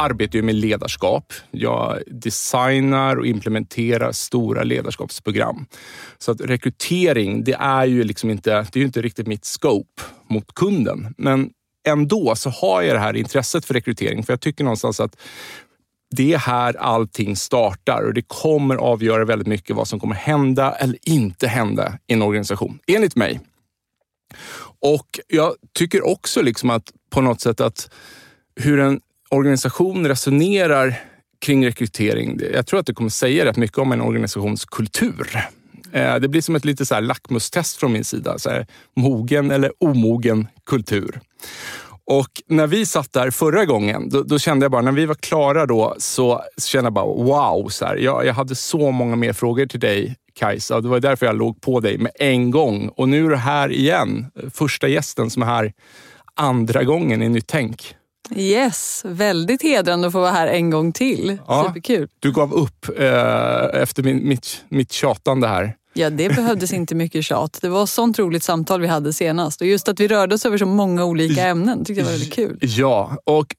arbetar ju med ledarskap. Jag designar och implementerar stora ledarskapsprogram. Så att rekrytering, det är ju liksom inte, det är ju inte riktigt mitt scope mot kunden. Men ändå så har jag det här intresset för rekrytering, för jag tycker någonstans att det är här allting startar och det kommer avgöra väldigt mycket vad som kommer hända eller inte hända i en organisation, enligt mig. Och jag tycker också liksom att på något sätt att hur en organisation resonerar kring rekrytering, jag tror att det kommer säga rätt mycket om en organisations kultur. Eh, det blir som ett lite så här lackmustest från min sida. Så här, mogen eller omogen kultur. Och när vi satt där förra gången, då, då, kände jag bara, när vi var klara då, så kände jag bara wow. Så här, jag, jag hade så många mer frågor till dig Kajsa. Det var därför jag låg på dig med en gång. Och nu är du här igen. Första gästen som är här andra gången i Nytt Tänk. Yes, väldigt hedrande att få vara här en gång till. Ja, Superkul. Du gav upp eh, efter min, mitt, mitt tjatande här. Ja, det behövdes inte mycket tjat. Det var ett sånt roligt samtal vi hade senast. Och just att vi rörde oss över så många olika ämnen tyckte jag var väldigt kul. Ja, och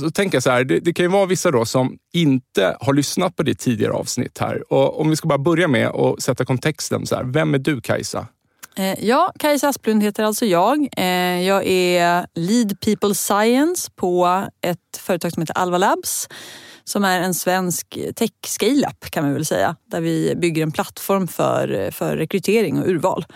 så tänker jag så här, det, det, kan ju vara vissa då som inte har lyssnat på ditt tidigare avsnitt här. Och om vi ska bara börja med att sätta kontexten. Så här, vem är du Kajsa? Eh, ja, Kajsa Asplund heter alltså jag. Eh, jag är Lead People Science på ett företag som heter Alva Labs som är en svensk tech scale-up kan man väl säga. Där vi bygger en plattform för, för rekrytering och urval.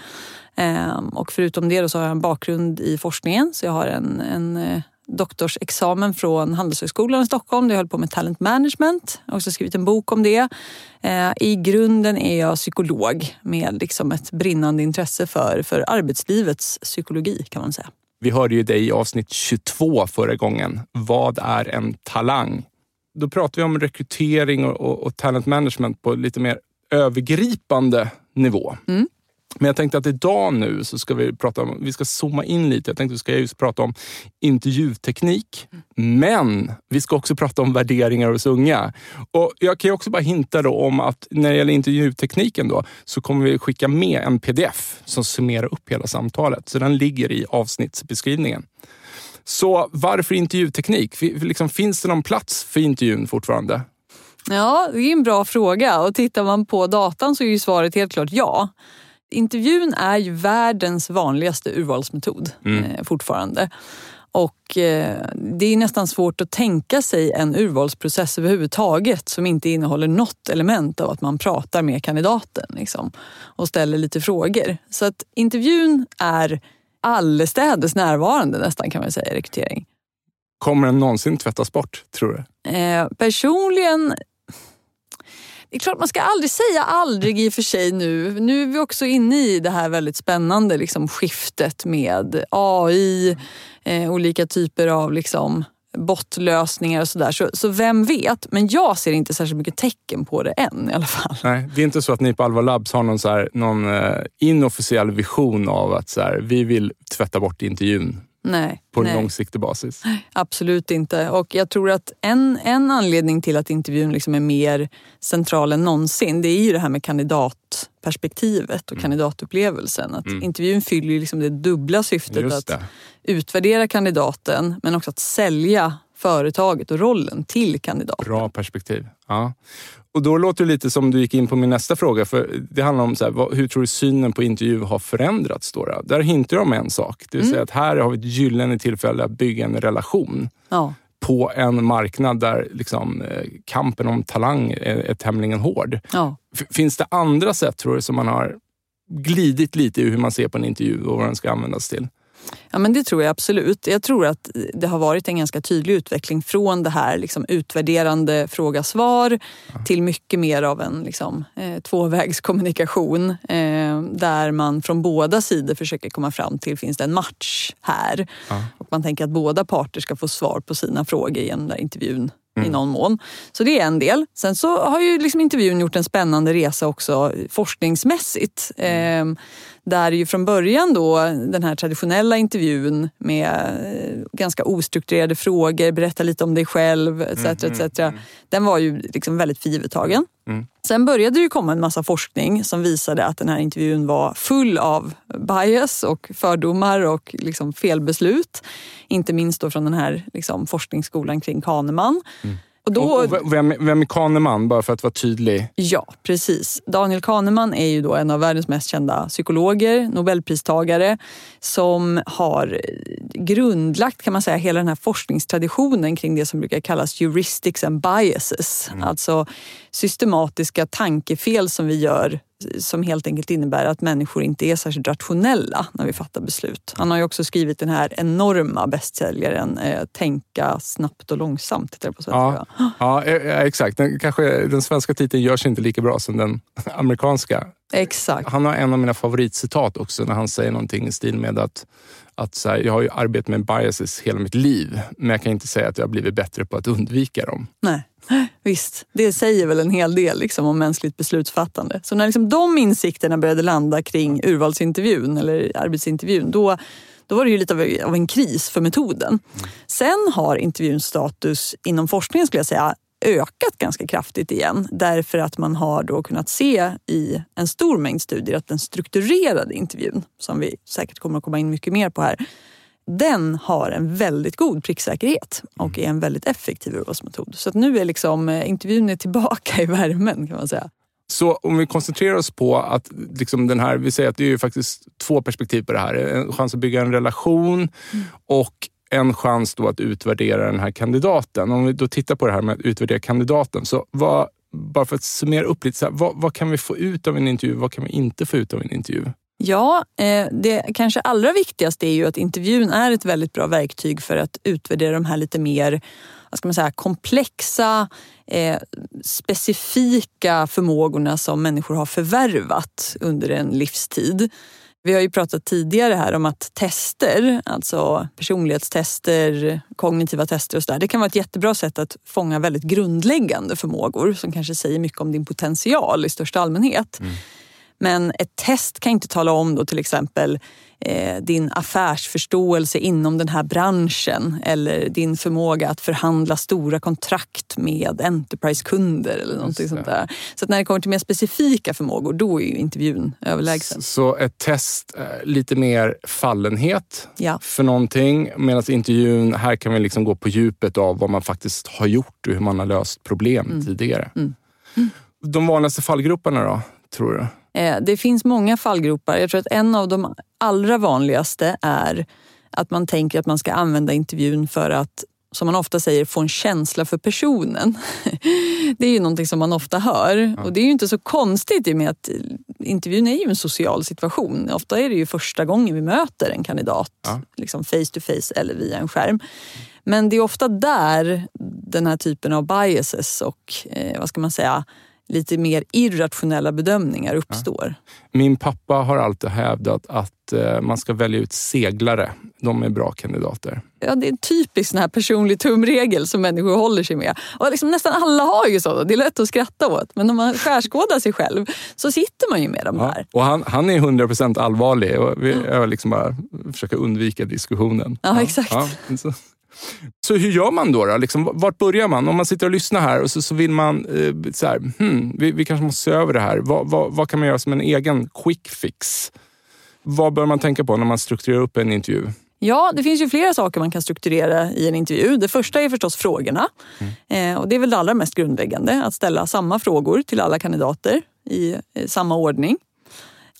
Eh, och förutom det så har jag en bakgrund i forskningen så jag har en, en doktorsexamen från Handelshögskolan i Stockholm där jag höll på med talent management. Jag har också skrivit en bok om det. Eh, I grunden är jag psykolog med liksom ett brinnande intresse för, för arbetslivets psykologi kan man säga. Vi hörde ju dig i avsnitt 22 förra gången. Vad är en talang? Då pratar vi om rekrytering och, och, och talent management på lite mer övergripande nivå. Mm. Men jag tänkte att idag nu så ska vi prata om, vi ska zooma in lite. Jag tänkte att vi ska just prata om intervjuteknik. Men vi ska också prata om värderingar hos unga. Och jag kan också bara hinta då om att när det gäller intervjutekniken då, så kommer vi skicka med en pdf som summerar upp hela samtalet. Så den ligger i avsnittsbeskrivningen. Så varför intervjuteknik? Liksom, finns det någon plats för intervjun fortfarande? Ja, det är en bra fråga och tittar man på datan så är ju svaret helt klart ja. Intervjun är ju världens vanligaste urvalsmetod mm. eh, fortfarande. Och eh, det är nästan svårt att tänka sig en urvalsprocess överhuvudtaget som inte innehåller något element av att man pratar med kandidaten liksom, och ställer lite frågor. Så att intervjun är allestädes närvarande nästan kan man säga i rekrytering. Kommer den någonsin tvättas bort, tror du? Eh, personligen det är klart man ska aldrig säga aldrig i och för sig nu. Nu är vi också inne i det här väldigt spännande liksom, skiftet med AI, eh, olika typer av liksom, bottlösningar och sådär. Så, så vem vet? Men jag ser inte särskilt mycket tecken på det än i alla fall. Nej, det är inte så att ni på Alva Labs har någon, så här, någon eh, inofficiell vision av att så här, vi vill tvätta bort intervjun Nej, på en nej. långsiktig basis. Absolut inte. Och jag tror att en, en anledning till att intervjun liksom är mer central än någonsin, det är ju det här med kandidatperspektivet och Mm. kandidatupplevelsen. Att Intervjun fyller liksom det dubbla syftet Just att det. utvärdera kandidaten men också att sälja företaget och rollen till kandidaten. Bra perspektiv. Ja. Och då låter det lite som du gick in på min nästa fråga. För Det handlar om så här, vad, hur tror du synen på intervju har förändrats? Då? Där hintar de en sak. Det vill säga att här har vi ett gyllene tillfälle att bygga en relation Ja. på en marknad där liksom, eh, kampen om talang är, är tämligen hård. Ja. Finns det andra sätt tror du som man har glidit lite i hur man ser på en intervju och vad den ska användas till? Ja, men det tror jag absolut. Jag tror att det har varit en ganska tydlig utveckling från det här liksom, utvärderande fråga-svar till mycket mer av en liksom, eh, tvåvägskommunikation eh, där man från båda sidor försöker komma fram till finns det en match här. Ja. Och man tänker att båda parter ska få svar på sina frågor genom den här intervjun i någon mån. Så det är en del. Sen så har ju liksom intervjun gjort en spännande resa också forskningsmässigt. Eh, där ju från början då den här traditionella intervjun med eh, ganska ostrukturerade frågor, berätta lite om dig själv etc. etc. Den var ju liksom väldigt förgivettagen. Sen började det ju komma en massa forskning som visade att den här intervjun var full av bias och fördomar och liksom felbeslut. Inte minst då från den här liksom forskningsskolan kring Kahneman. Och då, Och, och vem, vem är Kahneman? Bara för att vara tydlig. Ja, precis. Daniel Kahneman är ju då en av världens mest kända psykologer, nobelpristagare som har grundlagt kan man säga hela den här forskningstraditionen kring det som brukar kallas heuristics and biases. Alltså systematiska tankefel som vi gör som helt enkelt innebär att människor inte är särskilt rationella när vi fattar beslut. Han har ju också skrivit den här enorma bästsäljaren eh, Tänka snabbt och långsamt. På svenska. Ja, ja, eh, exakt. Den, kanske, den svenska titeln görs inte lika bra som den amerikanska. Exakt. Han har en av mina favoritcitat också när han säger någonting i stil med att, att här, jag har ju arbetat med biases hela mitt liv, men jag kan inte säga att jag har blivit bättre på att undvika dem. Nej. Visst, det säger väl en hel del liksom, om mänskligt beslutsfattande. Så när liksom de insikterna började landa kring urvalsintervjun eller arbetsintervjun, då, då var det ju lite av, av en kris för metoden. Sen har intervjuns status inom forskningen skulle jag säga ökat ganska kraftigt igen därför att man har då kunnat se i en stor mängd studier att den strukturerade intervjun, som vi säkert kommer att komma in mycket mer på här, den har en väldigt god pricksäkerhet och är en väldigt effektiv urvalsmetod. Så att nu är liksom, eh, intervjun är tillbaka i värmen kan man säga. Så om vi koncentrerar oss på att liksom den här, vi säger att det är ju faktiskt två perspektiv på det här. En chans att bygga en relation och en chans då att utvärdera den här kandidaten. Om vi då tittar på det här med att utvärdera kandidaten, så vad, bara för att summera upp lite, så här, vad, vad kan vi få ut av en intervju? Vad kan vi inte få ut av en intervju? Ja, eh, det kanske allra viktigaste är ju att intervjun är ett väldigt bra verktyg för att utvärdera de här lite mer vad ska man säga, komplexa, eh, specifika förmågorna som människor har förvärvat under en livstid. Vi har ju pratat tidigare här om att tester, alltså personlighetstester, kognitiva tester och sådär, det kan vara ett jättebra sätt att fånga väldigt grundläggande förmågor som kanske säger mycket om din potential i största allmänhet. Mm. Men ett test kan inte tala om då till exempel eh, din affärsförståelse inom den här branschen eller din förmåga att förhandla stora kontrakt med Enterprise-kunder eller någonting sånt där. Så när det kommer till mer specifika förmågor, då är ju intervjun överlägsen. Så ett test, eh, lite mer fallenhet Ja. för någonting. Medan intervjun, här kan vi liksom gå på djupet av vad man faktiskt har gjort och hur man har löst problem Mm. tidigare. De vanligaste fallgroparna då, tror du? Eh, Det finns många fallgropar. Jag tror att en av de allra vanligaste är att man tänker att man ska använda intervjun för att som man ofta säger, få en känsla för personen. Det är ju någonting som man ofta hör. Och det är ju inte så konstigt i och med att intervjun är ju en social situation. Ofta är det ju första gången vi möter en kandidat, Ja. liksom face to face eller via en skärm. Men det är ofta där den här typen av biases och eh, vad ska man säga, lite mer irrationella bedömningar uppstår. Min pappa har alltid hävdat att eh, man ska välja ut seglare. De är bra kandidater. Ja, det är en typisk sån här personlig tumregel som människor håller sig med. Och liksom nästan alla har ju sådana. Det är lätt att skratta åt. Men om man skärskådar sig själv så sitter man ju med de här. Ja, och han, han är 100% allvarlig och vi, jag liksom bara försöker undvika diskussionen. Ja, exakt. Ja, så. Hur gör man då? då? Liksom, vart börjar man? Om man sitter och lyssnar här och så, så vill man, eh, så här, hmm, vi, vi, kanske måste se över det här. Vad, vad, vad, kan man göra som en egen quick fix? Vad bör man tänka på när man strukturerar upp en intervju? Ja, det finns ju flera saker man kan strukturera i en intervju. Det första är förstås frågorna. Mm. Eh, och det är väl det allra mest grundläggande, att ställa samma frågor till alla kandidater i eh, samma ordning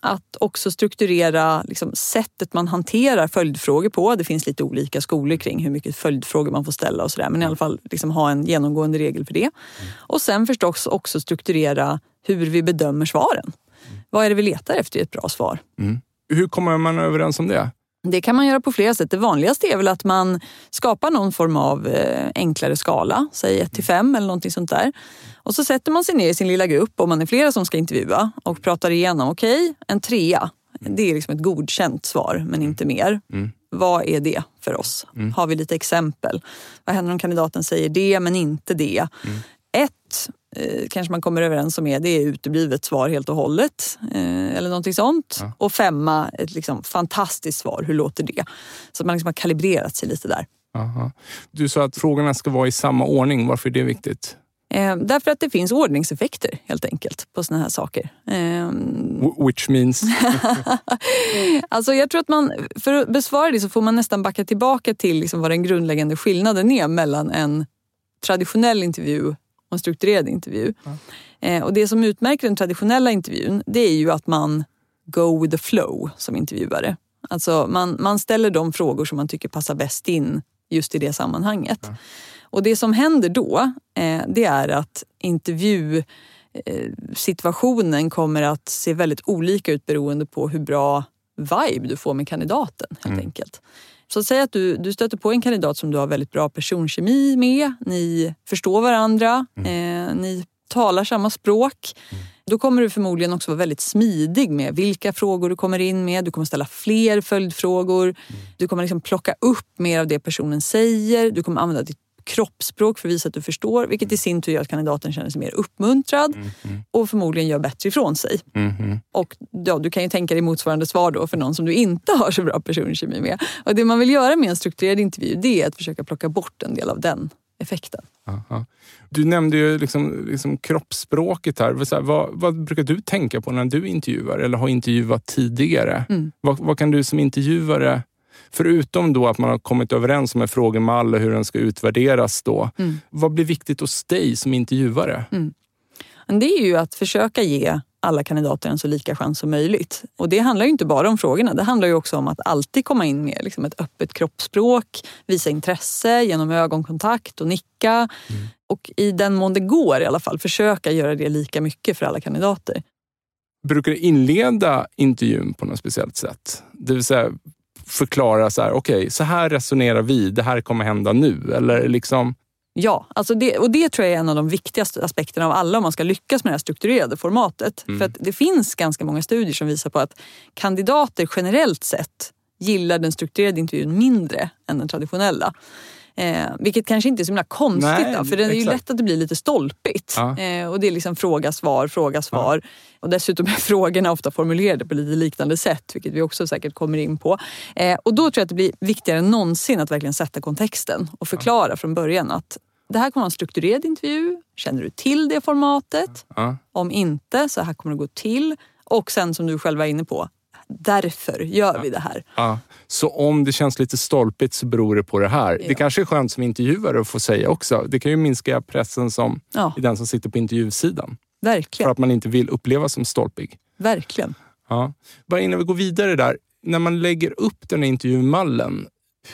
att också strukturera liksom, sättet man hanterar följdfrågor på. Det finns lite olika skolor kring hur mycket följdfrågor man får ställa och sådär. Men i alla fall liksom, ha en genomgående regel för det. Mm. Och sen förstås också strukturera hur vi bedömer svaren. Mm. Vad är det vi letar efter i ett bra svar? Mm. Hur kommer man överens om det? Det kan man göra på flera sätt. Det vanligaste är väl att man skapar någon form av eh, enklare skala, säg 1 till 5 eller någonting sånt där. Och så sätter man sig ner i sin lilla grupp, om man är flera som ska intervjua, och pratar igenom. Okej, okay, en trea. Det är liksom ett godkänt svar, men inte mer. Mm. Vad är det för oss? Mm. Har vi lite exempel? Vad händer om kandidaten säger det, men inte det? Mm. Ett eh, kanske man kommer överens om är det är uteblivet svar helt och hållet. Eh, eller någonting sånt. Ja. Och femma, ett liksom fantastiskt svar. Hur låter det? Så att man liksom har kalibrerat sig lite där. Aha. Du sa att frågorna ska vara i samma ordning. Varför är det viktigt? Eh, därför att det finns ordningseffekter helt enkelt på såna här saker. Eh, Which means? alltså jag tror att man, för att besvara det så får man nästan backa tillbaka till liksom vad den grundläggande skillnaden är mellan en traditionell intervju och en strukturerad intervju. Mm. Och det som utmärker den traditionella intervjun det är ju att man go with the flow som intervjuare. Alltså man, man ställer de frågor som man tycker passar bäst in just i det sammanhanget. Mm. Och det som händer då, eh, det är att intervjusituationen eh, kommer att se väldigt olika ut beroende på hur bra vibe du får med kandidaten helt mm. enkelt. Så säg att du, du stöter på en kandidat som du har väldigt bra personkemi med. Ni förstår varandra, mm. eh, ni talar samma språk. Mm. Då kommer du förmodligen också vara väldigt smidig med vilka frågor du kommer in med. Du kommer ställa fler följdfrågor. Mm. Du kommer liksom plocka upp mer av det personen säger. Du kommer använda ditt kroppsspråk för att visa att du förstår. Vilket i sin tur gör att kandidaten känner sig mer uppmuntrad mm, mm. och förmodligen gör bättre ifrån sig. Mm, och ja, Du kan ju tänka dig motsvarande svar då för någon som du inte har så bra personkemi med. Och Det man vill göra med en strukturerad intervju det är att försöka plocka bort en del av den effekten. Aha. Du nämnde ju liksom, liksom kroppsspråket här. Så här, vad, vad, brukar du tänka på när du intervjuar eller har intervjuat tidigare? Mm. Vad, vad, kan du som intervjuare Förutom då att man har kommit överens om en frågemall och hur den ska utvärderas då. Mm. Vad blir viktigt hos dig som intervjuare? Mm. Det är ju att försöka ge alla kandidater en så lika chans som möjligt. Och det handlar ju inte bara om frågorna. Det handlar ju också om att alltid komma in med liksom ett öppet kroppsspråk, visa intresse genom ögonkontakt och nicka. Mm. Och i den mån det går i alla fall, försöka göra det lika mycket för alla kandidater. Brukar du inleda intervjun på något speciellt sätt? Det vill säga förklara så här, okej, okay, så här resonerar vi, det här kommer hända nu. Eller liksom... Ja, alltså det, och det tror jag är en av de viktigaste aspekterna av alla om man ska lyckas med det här strukturerade formatet. Mm. För att det finns ganska många studier som visar på att kandidater generellt sett gillar den strukturerade intervjun mindre än den traditionella. Eh, vilket kanske inte är så himla konstigt Nej, då, för det är ju lätt att det blir lite stolpigt. Ja. Eh, och det är liksom fråga, svar, fråga, svar. Ja. Och dessutom är frågorna ofta formulerade på lite liknande sätt, vilket vi också säkert kommer in på. Eh, och då tror jag att det blir viktigare än någonsin att verkligen sätta kontexten och förklara ja. från början att det här kommer vara en strukturerad intervju. Känner du till det formatet? Om inte, så här kommer det gå till. Och sen som du själv var inne på, därför gör vi det här. Ja. Så om det känns lite stolpigt så beror det på det här. Ja. Det kanske är skönt som intervjuare att få säga också. Det kan ju minska pressen som ja. i den som sitter på intervjusidan. Verkligen. För att man inte vill upplevas som stolpig. Verkligen. Ja. Bara innan vi går vidare där. När man lägger upp den här intervjumallen,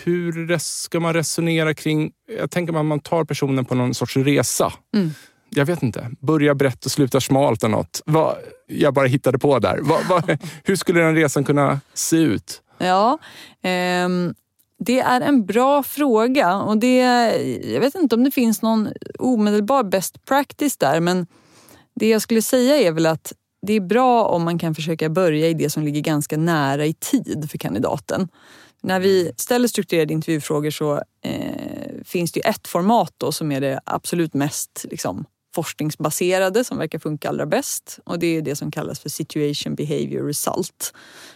hur ska man resonera kring... Jag tänker att man tar personen på någon sorts resa. Mm jag vet inte, börja brett och sluta smalt eller något. Vad, jag bara hittade på där. Vad, vad, hur skulle den resan kunna se ut? Ja, ehm, det är en bra fråga och det, jag vet inte om det finns någon omedelbar best practice där men Det jag skulle säga är väl att det är bra om man kan försöka börja i det som ligger ganska nära i tid för kandidaten. När vi ställer strukturerade intervjufrågor så eh, finns det ett format då som är det absolut mest liksom, forskningsbaserade som verkar funka allra bäst. Och det är det som kallas för situation behavior result.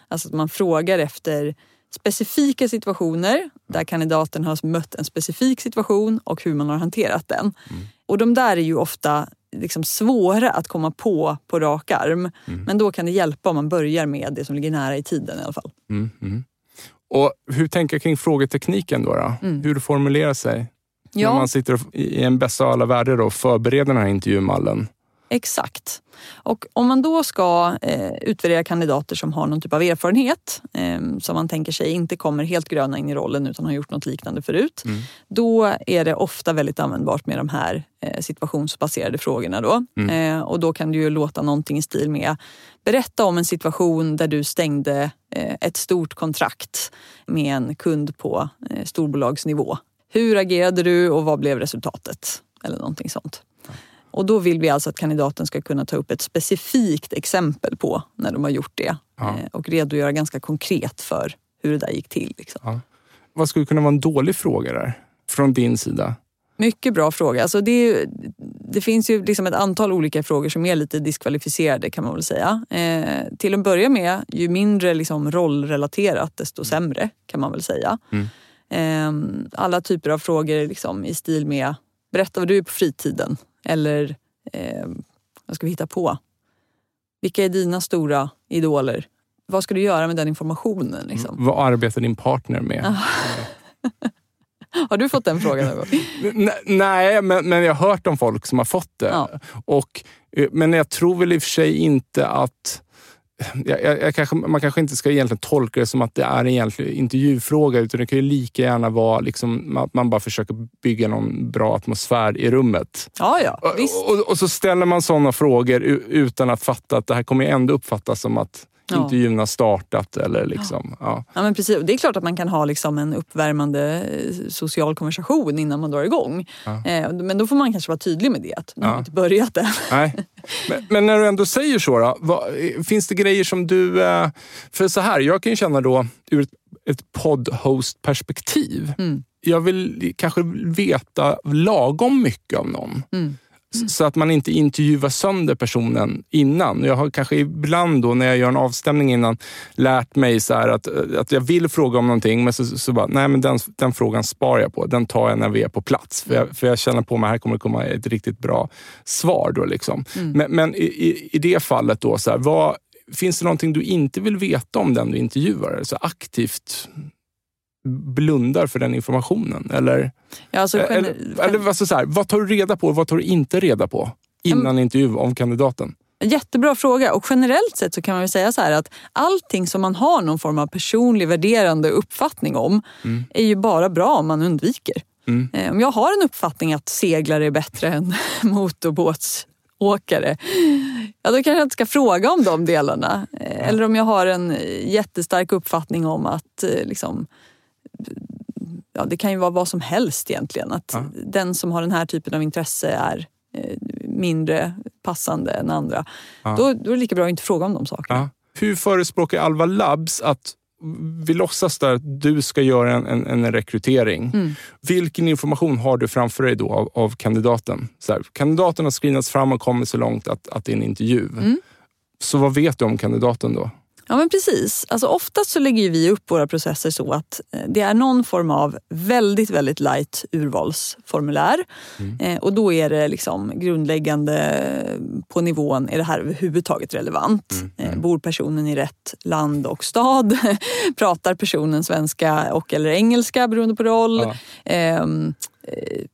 Alltså att man frågar efter specifika situationer där kandidaten har mött en specifik situation och hur man har hanterat den. Mm. Och de där är ju ofta liksom svåra att komma på på rak arm. Mm. Men då kan det hjälpa om man börjar med det som ligger nära i tiden i alla fall. Mm. mm. Och Hur tänker kring frågetekniken då? då? Mm. Hur formulerar sig? Ja. När man sitter i en bästa av alla världar och förbereder den här intervjumallen. Exakt. Och om man då ska eh, utvärdera kandidater som har någon typ av erfarenhet eh, som man tänker sig inte kommer helt gröna in i rollen utan har gjort något liknande förut. Mm. Då är det ofta väldigt användbart med de här eh, situationsbaserade frågorna. Då. Mm. Eh, och då kan det ju låta någonting i stil med Berätta om en situation där du stängde eh, ett stort kontrakt med en kund på eh, storbolagsnivå. Hur agerade du och vad blev resultatet? Eller någonting sånt. Och då vill vi alltså att kandidaten ska kunna ta upp ett specifikt exempel på när de har gjort det ja. Eh, och redogöra ganska konkret för hur det där gick till. Liksom. Ja. Vad skulle kunna vara en dålig fråga där, från din sida? Mycket bra fråga. Alltså det, det finns ju liksom ett antal olika frågor som är lite diskvalificerade kan man väl säga. Eh, till att börja med, ju mindre liksom rollrelaterat desto sämre kan man väl säga. Mm. Eh, alla typer av frågor liksom i stil med berätta vad du är på fritiden. Eller eh, vad ska vi hitta på? Vilka är dina stora idoler? Vad ska du göra med den informationen? Liksom? Mm. Vad arbetar din partner med? Har du fått den frågan någon gång? Nej, men, men jag har hört om folk som har fått det. Ja. Och, eh, men jag tror väl i och för sig inte att jag, jag, jag kanske, man kanske inte ska egentligen tolka det som att det är en egentlig intervjufråga, utan det kan ju lika gärna vara liksom, att man bara försöker bygga någon bra atmosfär i rummet. Ja, ja. Och, och, och så ställer man sådana frågor utan att fatta att det här kommer ändå uppfattas som att ja. intervjun har startat. Eller liksom, ja. Ja. men precis. Det är klart att man kan ha liksom en uppvärmande eh, social konversation innan man drar igång. Ja. Eh, men då får man kanske vara tydlig med det, att nu har vi inte börjat än. Nej. Men, men, när du ändå säger så, då, vad, finns det grejer som du... Eh, för så här, jag kan ju känna då ur ett, ett poddhost-perspektiv. Mm. Jag vill kanske veta lagom mycket av någon. Mm. Mm. Så att man inte intervjuar sönder personen innan. Jag har kanske ibland då när jag gör en avstämning innan lärt mig så att, att jag vill fråga om någonting men så, så bara, nej men den, den frågan sparar jag på. Den tar jag när vi är på plats. För jag, för jag känner på mig här kommer det komma ett riktigt bra svar. Då liksom. Mm. Men, men i, i, det fallet, då, så här, vad, finns det någonting du inte vill veta om den du intervjuar? Så aktivt blundar för den informationen? Eller, ja, alltså, eller, eller alltså så här, vad tar du reda på och vad tar du inte reda på innan mm. intervju om kandidaten? Jättebra fråga och generellt sett så kan man väl säga så här att allting som man har någon form av personlig värderande uppfattning om mm. är ju bara bra om man undviker. Mm. Eh, om jag har en uppfattning att seglare är bättre än motorbåtsåkare, ja då kanske jag inte ska fråga om de delarna. Eh, eller om jag har en jättestark uppfattning om att eh, liksom, ja, det kan ju vara vad som helst egentligen. Att ja. den som har den här typen av intresse är eh, mindre passande än andra. Ja. Då, då, är det lika bra att inte fråga om de sakerna. Ja. Hur förespråkar Alva Labs att vi låtsas där att du ska göra en, en, en rekrytering. Mm. Vilken information har du framför dig då av, av kandidaten? Så här, kandidaten har screenats fram och kommit så långt att, att det är en intervju. Mm. Så vad vet du om kandidaten då? Ja men precis. Alltså oftast så lägger vi upp våra processer så att eh, det är någon form av väldigt, väldigt light urvalsformulär. Mm. Eh, och då är det liksom grundläggande på nivån, är det här överhuvudtaget relevant? Mm. Eh, mm. bor personen i rätt land och stad? Pratar personen svenska och eller engelska beroende på roll? Ja. Ehm, eh,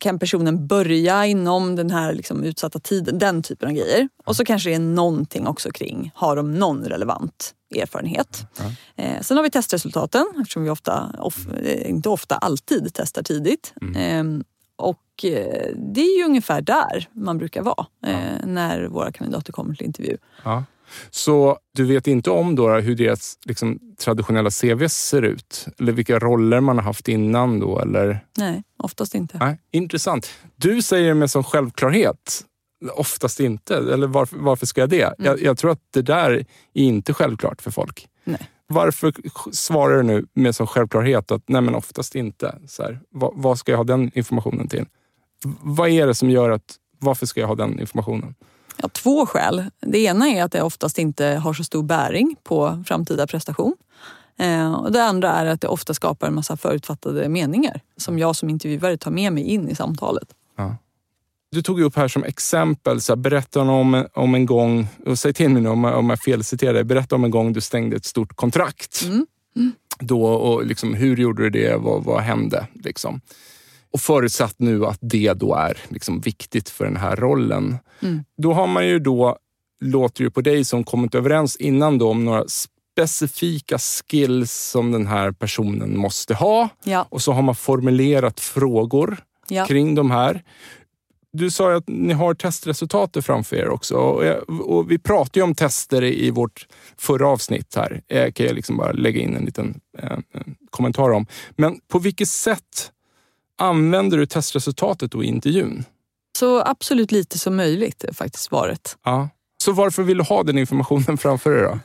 kan personen börja inom den här liksom utsatta tiden? Den typen av grejer. Och så kanske det är någonting också kring, har de någon relevant erfarenhet? Ja. Eh, sen har vi testresultaten eftersom vi ofta, of, eh, inte ofta, alltid testar tidigt. Mm. Eh, och det är ju ungefär där man brukar vara. Eh, när våra kandidater kommer till intervju. Ja. Så du vet inte om då hur deras liksom, traditionella CV ser ut? Eller vilka roller man har haft innan då? Eller? Nej, oftast inte. Nej, intressant. Du säger med sån självklarhet oftast inte. Eller varför, varför ska jag det? Mm. Jag, jag, tror att det där är inte självklart för folk. Nej. Varför svarar du nu med sån självklarhet att nej men oftast inte? Så här, vad, vad, ska jag ha den informationen till? Vad är det som gör att, varför ska jag ha den informationen? Ja, två skäl. Det ena är att det oftast inte har så stor bäring på framtida prestation. Eh, och det andra är att det ofta skapar en massa förutfattade meningar som jag som intervjuare tar med mig in i samtalet. Ja. Du tog upp här som exempel, så här, berätta om, om en gång, och säg till mig nu om, om jag felciterar dig, berätta om en gång du stängde ett stort kontrakt. Mm. Mm. Då, och liksom, hur gjorde du det? Vad, vad hände? Liksom. Och förutsatt nu att det då är liksom viktigt för den här rollen. Mm. Då har man ju då, låter ju på dig som kommit överens innan då om några specifika skills som den här personen måste ha. Ja. Och så har man formulerat frågor ja. kring de här. Du sa att ni har testresultatet framför er också. Och, vi pratade ju om tester i vårt förra avsnitt här. Det kan jag liksom bara lägga in en liten eh, kommentar om. Men på vilket sätt använder du testresultatet då i intervjun? Så absolut lite som möjligt är faktiskt svaret. Ja. Så varför vill du ha den informationen framför dig då?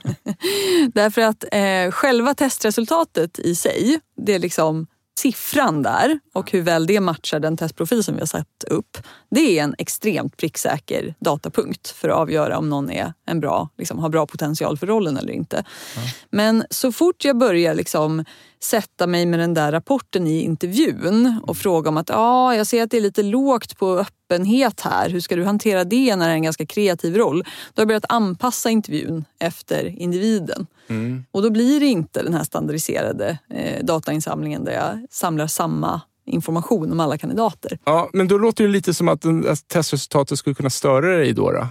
Därför att eh, själva testresultatet i sig, det är liksom siffran där och hur väl det matchar den testprofil som vi har satt upp. Det är en extremt pricksäker datapunkt för att avgöra om någon är en bra, liksom, har bra potential för rollen eller inte. Ja. Men så fort jag börjar liksom sätta mig med den där rapporten i intervjun och fråga om att ah, jag ser att det är lite lågt på öppenhet här. Hur ska du hantera det när det är en ganska kreativ roll? Då har jag börjat anpassa intervjun efter individen. Mm. Och då blir det inte den här standardiserade eh, datainsamlingen där jag samlar samma information om alla kandidater. Ja, men då låter det lite som att testresultatet skulle kunna störa dig då? då.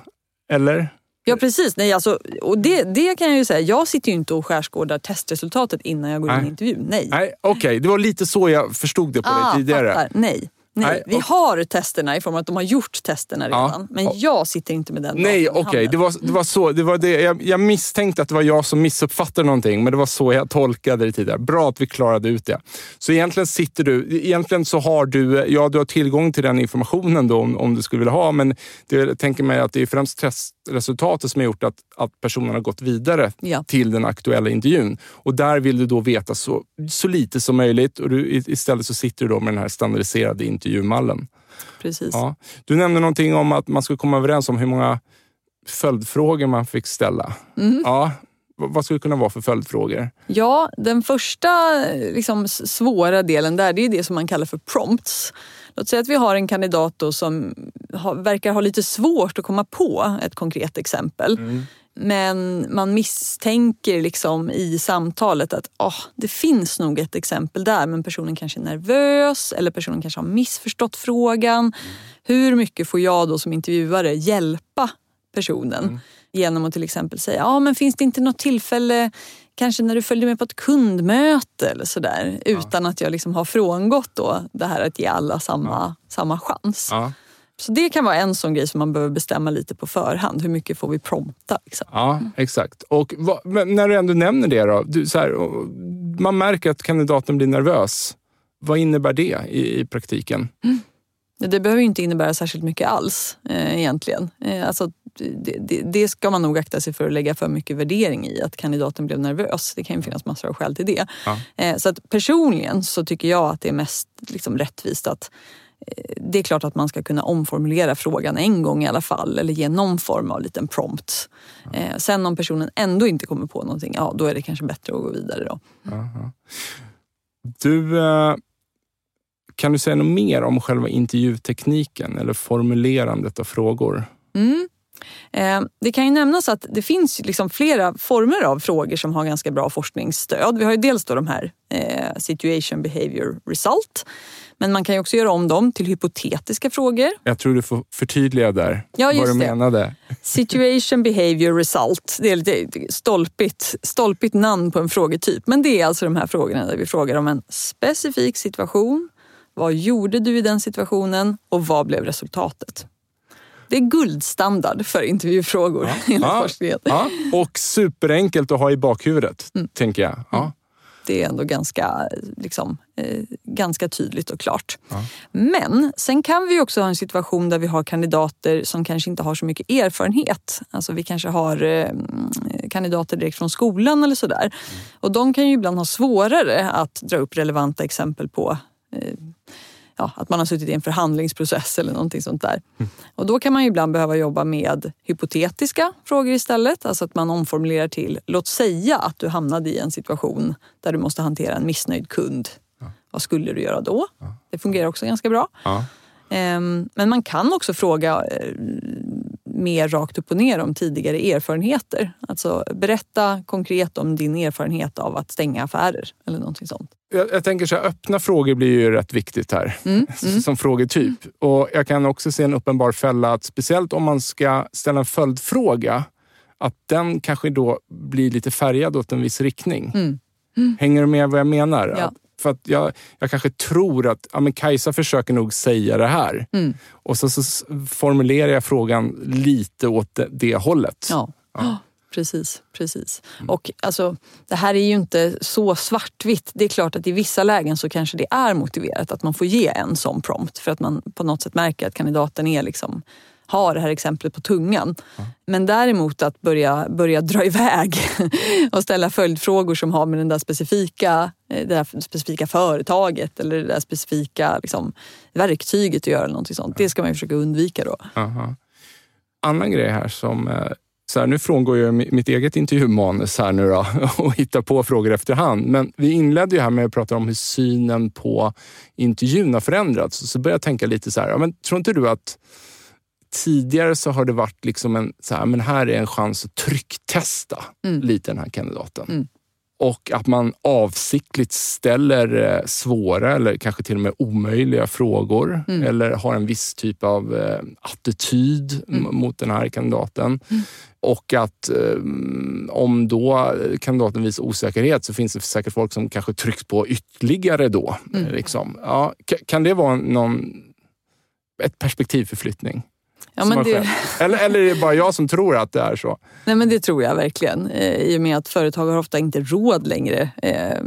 Eller? Ja precis. Nej, alltså, och det, det kan jag ju säga. Jag sitter ju inte och skärskådar testresultatet innan jag går in i intervjun. Nej. Nej Okej, okay. det var lite så jag förstod det på ah, dig tidigare. Fattar. Nej. Nej, vi har testerna i form av att de har gjort testerna redan. Ja. Men jag sitter inte med den Nej, okej. Okay. Det, var, det var så. Det var det. Jag, jag misstänkte att det var jag som missuppfattade någonting, men det var så jag tolkade det tidigare. Bra att vi klarade ut det. Så egentligen sitter du... Egentligen så har du, ja, du har tillgång till den informationen då, om, om du skulle vilja ha, men det, jag tänker mig att det är främst testresultatet som har gjort att, att personen har gått vidare ja. till den aktuella intervjun. Och där vill du då veta så, så lite som möjligt och du, istället så sitter du då med den här standardiserade intervjumallen. Precis. Ja. Du nämnde någonting om att man skulle komma överens om hur många följdfrågor man fick ställa. Mm. Ja, vad skulle det kunna vara för följdfrågor? Ja, den första liksom, svåra delen där det är det som man kallar för prompts. Låt säga att vi har en kandidat som har, verkar ha lite svårt att komma på ett konkret exempel. Mm. Men man misstänker liksom i samtalet att oh, det finns nog ett exempel där men personen kanske är nervös eller personen kanske har missförstått frågan. Hur mycket får jag då som intervjuare hjälpa personen? Mm. Genom att till exempel säga, ja ah, men finns det inte något tillfälle kanske när du följde med på ett kundmöte eller sådär ja. utan att jag liksom har frångått då det här att ge alla samma, ja. samma chans. Ja. Så det kan vara en sån grej som man behöver bestämma lite på förhand. Hur mycket får vi prompta? Liksom. Ja, exakt. Och vad, när du ändå nämner det då. Du, så här, man märker att kandidaten blir nervös. Vad innebär det i, i praktiken? Mm. Det behöver inte innebära särskilt mycket alls eh, egentligen. Eh, alltså, det, det, det, ska man nog akta sig för att lägga för mycket värdering i, att kandidaten blev nervös. Det kan ju finnas massor av skäl till det. Ja. Eh, så att personligen så tycker jag att det är mest liksom, rättvist att det är klart att man ska kunna omformulera frågan en gång i alla fall eller ge någon form av liten prompt. Eh, sen om personen ändå inte kommer på någonting, ja då är det kanske bättre att gå vidare. Då. Aha. Du, eh, kan du säga något mer om själva intervjutekniken eller formulerandet av frågor? Mm. Eh, det kan ju nämnas att det finns liksom flera former av frågor som har ganska bra forskningsstöd. Vi har ju dels då de här eh, situation behavior result. Men man kan ju också göra om dem till hypotetiska frågor. Jag tror du får förtydliga där ja, vad du det. menade. Situation behavior result. Det är lite stolpigt, stolpigt namn på en frågetyp. Men det är alltså de här frågorna där vi frågar om en specifik situation. Vad gjorde du i den situationen och vad blev resultatet? Det är guldstandard för intervjufrågor ja, ja, Ja, och superenkelt att ha i bakhuvudet, mm. tänker jag. Ja. Det är ändå ganska, liksom, eh, ganska tydligt och klart. Ja. Men sen kan vi också ha en situation där vi har kandidater som kanske inte har så mycket erfarenhet. Alltså vi kanske har eh, kandidater direkt från skolan eller sådär. Mm. Och de kan ju ibland ha svårare att dra upp relevanta exempel på eh, ja, att man har suttit i en förhandlingsprocess eller någonting sånt där. Mm. Och då kan man ju ibland behöva jobba med hypotetiska frågor istället. Alltså att man omformulerar till, låt säga att du hamnade i en situation där du måste hantera en missnöjd kund. Ja. Vad skulle du göra då? Ja. Det fungerar också ganska bra. Ja. Ehm, men man kan också fråga eh, mer rakt upp och ner om tidigare erfarenheter. Alltså berätta konkret om din erfarenhet av att stänga affärer eller någonting sånt. Jag, jag tänker så här, öppna frågor blir ju rätt viktigt här mm, mm. som frågetyp. Och jag kan också se en uppenbar fälla att speciellt om man ska ställa en följdfråga, att den kanske då blir lite färgad åt en viss riktning. Mm. Hänger du med vad jag menar? Ja. Att för att jag, jag kanske tror att ja, men Kajsa försöker nog säga det här. Mm. Och så, så, formulerar jag frågan lite åt det, det hållet. Ja. ja. Precis, precis. Mm. Och alltså, det här är ju inte så svartvitt. Det är klart att i vissa lägen så kanske det är motiverat att man får ge en sån prompt för att man på något sätt märker att kandidaten är liksom har det här exemplet på tungan. Mm. Men däremot att börja, börja dra iväg och ställa följdfrågor som har med den där specifika, eh, det där specifika företaget eller det där specifika liksom, verktyget att göra. Eller någonting sånt. Det ska man ju försöka undvika då. Aha. Annan grej här som eh, så här, nu frångår jag mitt eget intervjumanus här nu då och hittar på frågor efterhand. Men vi inledde ju här med att prata om hur synen på intervjun har förändrats. Så började jag tänka lite så här, ja, men tror inte du att tidigare så har det varit liksom en, så här, men här är en chans att trycktesta mm. lite den här kandidaten. Mm. Och att man avsiktligt ställer eh, svåra eller kanske till och med omöjliga frågor mm. eller har en viss typ av eh, attityd mm. mot den här kandidaten. Mm. Och att eh, om då kandidaten visar osäkerhet så finns det säkert folk som kanske trycks på ytterligare då. Mm. Liksom. Ja, kan det vara någon, ett perspektivförflyttning? Ja, men det... eller, eller är det bara jag som tror att det är så? Nej men det tror jag verkligen. Eh, I och med att företag har ofta inte råd längre eh,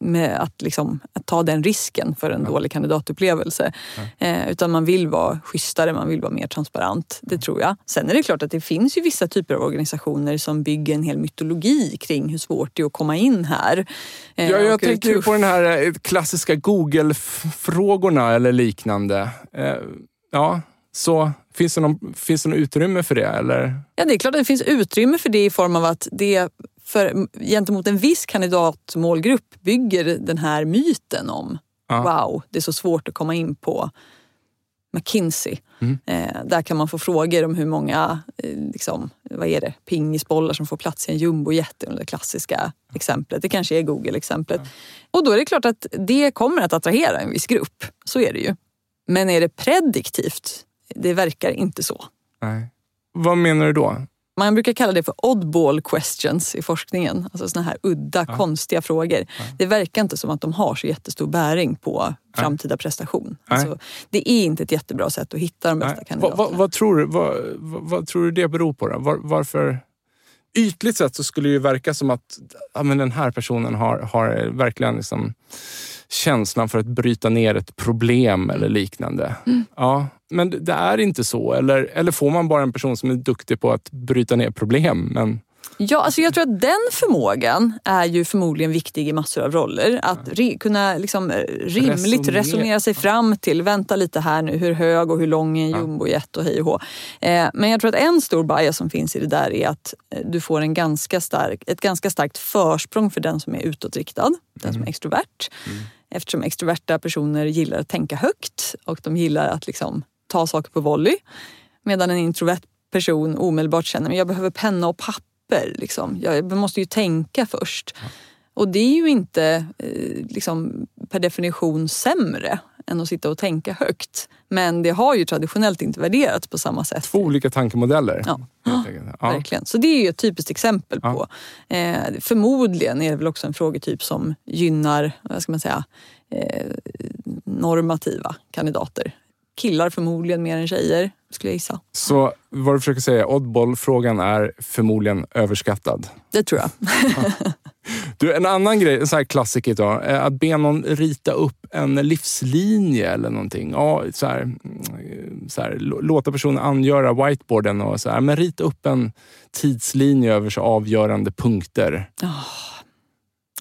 med att, liksom, att ta den risken för en ja. dålig kandidatupplevelse. Ja. Eh, utan man vill vara schysstare, man vill vara mer transparent. Det tror jag. Sen är det klart att det finns ju vissa typer av organisationer som bygger en hel mytologi kring hur svårt det är att komma in här. ja, jag tänker på den här klassiska Google-frågorna eller liknande. ja, så finns det, någon, finns det någon utrymme för det? Eller? Ja, det är klart att det finns utrymme för det i form av att det för, gentemot en viss kandidatmålgrupp bygger den här myten om ja. wow, det är så svårt att komma in på McKinsey. Mm. Eh, där kan man få frågor om hur många eh, liksom, vad är det, pingisbollar som får plats i en jumbojet. Det klassiska exemplet. Det kanske är Google-exemplet. Ja. Och då är det klart att det kommer att attrahera en viss grupp. Så är det ju. Men är det prediktivt? Det verkar inte så. Nej. Vad menar du då? Man brukar kalla det för oddball questions i forskningen. Alltså såna här udda, ja. konstiga frågor. Ja. Det verkar inte som att de har så jättestor bäring på framtida prestation. Alltså, det är inte ett jättebra sätt att hitta de bästa Nej. kandidaterna. Vad, vad, tror du, vad, vad, tror du det beror på? Då? Var, varför? Ytligt sett så skulle det ju verka som att ja, men den här personen har, har verkligen liksom känslan för att bryta ner ett problem eller liknande. Mm. Ja, men det är inte så. Eller, eller får man bara en person som är duktig på att bryta ner problem? Men... Ja, alltså jag tror att den förmågan är ju förmodligen viktig i massor av roller. Att re, kunna liksom eh, rimligt resonera. resonera sig fram till, vänta lite här nu, hur hög och hur lång är en jumbojet och hej och hå. Eh, men jag tror att en stor bias som finns i det där är att eh, du får en ganska stark, ett ganska starkt försprång för den som är utåtriktad, mm. den som är mm. extrovert. Mm. Eftersom extroverta personer gillar att tänka högt och de gillar att liksom ta saker på volley. Medan en introvert person omedelbart känner att jag behöver penna och papper. Liksom. Jag måste ju tänka först. Och det är ju inte eh, liksom, per definition sämre än att sitta och tänka högt. Men det har ju traditionellt inte värderats på samma sätt. Två olika tankemodeller. Ja, ja. verkligen. Så det är ju ett typiskt exempel ja. på. Eh, förmodligen är det väl också en frågetyp som gynnar, vad ska man säga, eh, normativa kandidater killar förmodligen mer än tjejer, skulle jag gissa. Så vad du försöker säga, oddball-frågan är förmodligen överskattad? Det tror jag. Du, en annan grej, en sån här klassiker idag, att be någon rita upp en livslinje eller någonting. Ja, så här, mm, så här, låta personen angöra whiteboarden och så här, men rita upp en tidslinje över så avgörande punkter. Oh.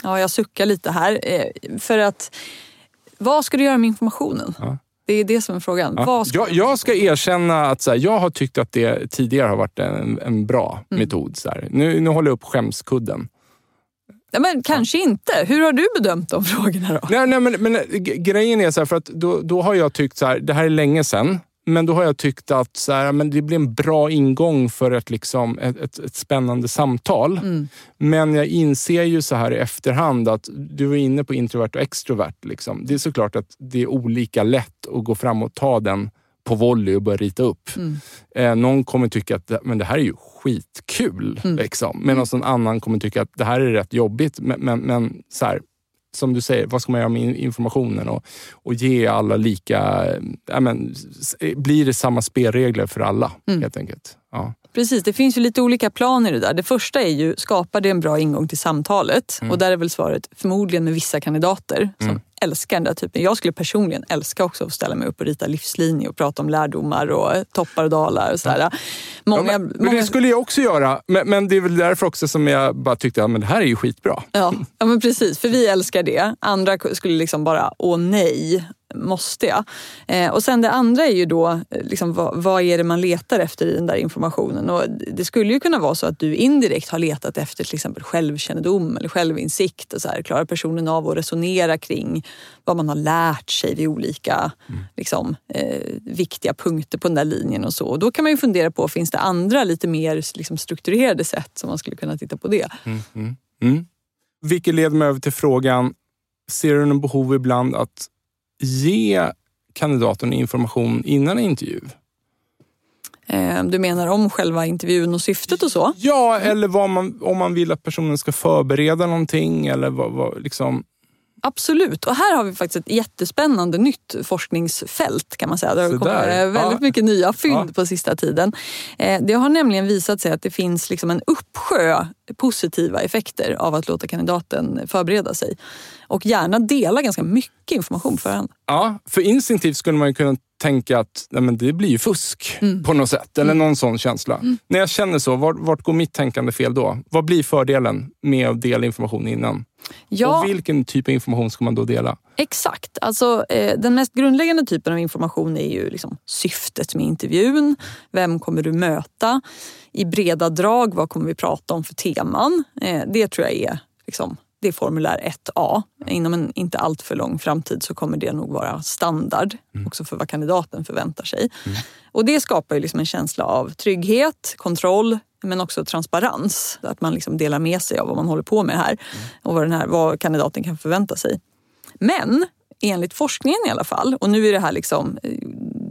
Ja, jag suckar lite här. Eh, för att, vad ska du göra med informationen? Ja. Det är det som är frågan. Ja. Jag, jag, ska erkänna att så här, jag har tyckt att det tidigare har varit en, en bra mm. metod. Så här. Nu, nu håller jag upp skämskudden. Ja, men kanske ja. inte. Hur har du bedömt de frågorna då? Nej, nej men, men grejen är så här, för att då, då har jag tyckt så här, det här är länge sedan. Men då har jag tyckt att så här, men det blir en bra ingång för ett, liksom, ett, ett, ett spännande samtal. Mm. Men jag inser ju så här i efterhand att du var inne på introvert och extrovert. Liksom. Det är såklart att det är olika lätt att gå fram och ta den på volley och börja rita upp. Mm. Eh, någon kommer tycka att men det här är ju skitkul. Mm. Liksom. Medan någon annan kommer tycka att det här är rätt jobbigt. Men, men, men så här, som du säger, vad ska man göra med informationen och, och ge alla lika... Ja, men, blir det samma spelregler för alla mm. helt enkelt? Ja. Precis, det finns ju lite olika planer i det där. Det första är ju, skapar det en bra ingång till samtalet? Mm. Och där är väl svaret förmodligen med vissa kandidater som mm. älskar den där typen. Jag skulle personligen älska också att ställa mig upp och rita livslinje och prata om lärdomar och toppar och dalar. Och sådär. Många, ja, men, många... Det skulle jag också göra, men, men, det är väl därför också som jag bara tyckte att det här är ju skitbra. Ja, ja men precis, för vi älskar det. Andra skulle liksom bara, åh nej, måste jag? Eh, och sen det andra är ju då, eh, liksom, vad, vad, är det man letar efter i den där informationen? Och det skulle ju kunna vara så att du indirekt har letat efter till exempel självkännedom eller självinsikt. Och så här, klarar personen av att resonera kring vad man har lärt sig vid olika mm. liksom, eh, viktiga punkter på den där linjen och så. Och då kan man ju fundera på, finns det andra lite mer liksom, strukturerade sätt som man skulle kunna titta på det? Mm, mm, mm. Vilket leder mig över till frågan, ser du någon behov ibland att ge kandidaten information innan intervju. Eh, du menar om själva intervjun och syftet och så? Ja, eller man, om man vill att personen ska förbereda någonting. Eller vad, vad, liksom, Absolut, och här har vi faktiskt ett jättespännande nytt forskningsfält kan man säga. Det har kommit väldigt ja. mycket nya fynd ja. på sista tiden. Eh, det har nämligen visat sig att det finns liksom en uppsjö positiva effekter av att låta kandidaten förbereda sig. Och gärna dela ganska mycket information på förhand. Ja, för instinktivt skulle man kunna tänka att nej men det blir ju fusk mm. på något sätt. Eller mm. någon sån känsla. Mm. När jag känner så, vart, vart går mitt tänkande fel då? Vad blir fördelen med att dela information innan? Ja, och vilken typ av information ska man då dela? Exakt. Alltså, eh, den mest grundläggande typen av information är ju liksom syftet med intervjun. Vem kommer du möta? I breda drag, vad kommer vi prata om för teman? Eh, det tror jag är liksom, det är formulär 1A. Inom en inte alltför lång framtid så kommer det nog vara standard mm. också för vad kandidaten förväntar sig. Mm. Och det skapar ju liksom en känsla av trygghet, kontroll, men också transparens. Att man liksom delar med sig av vad man håller på med här mm. och vad, den här, vad kandidaten kan förvänta sig. Men enligt forskningen i alla fall, och nu är det här liksom,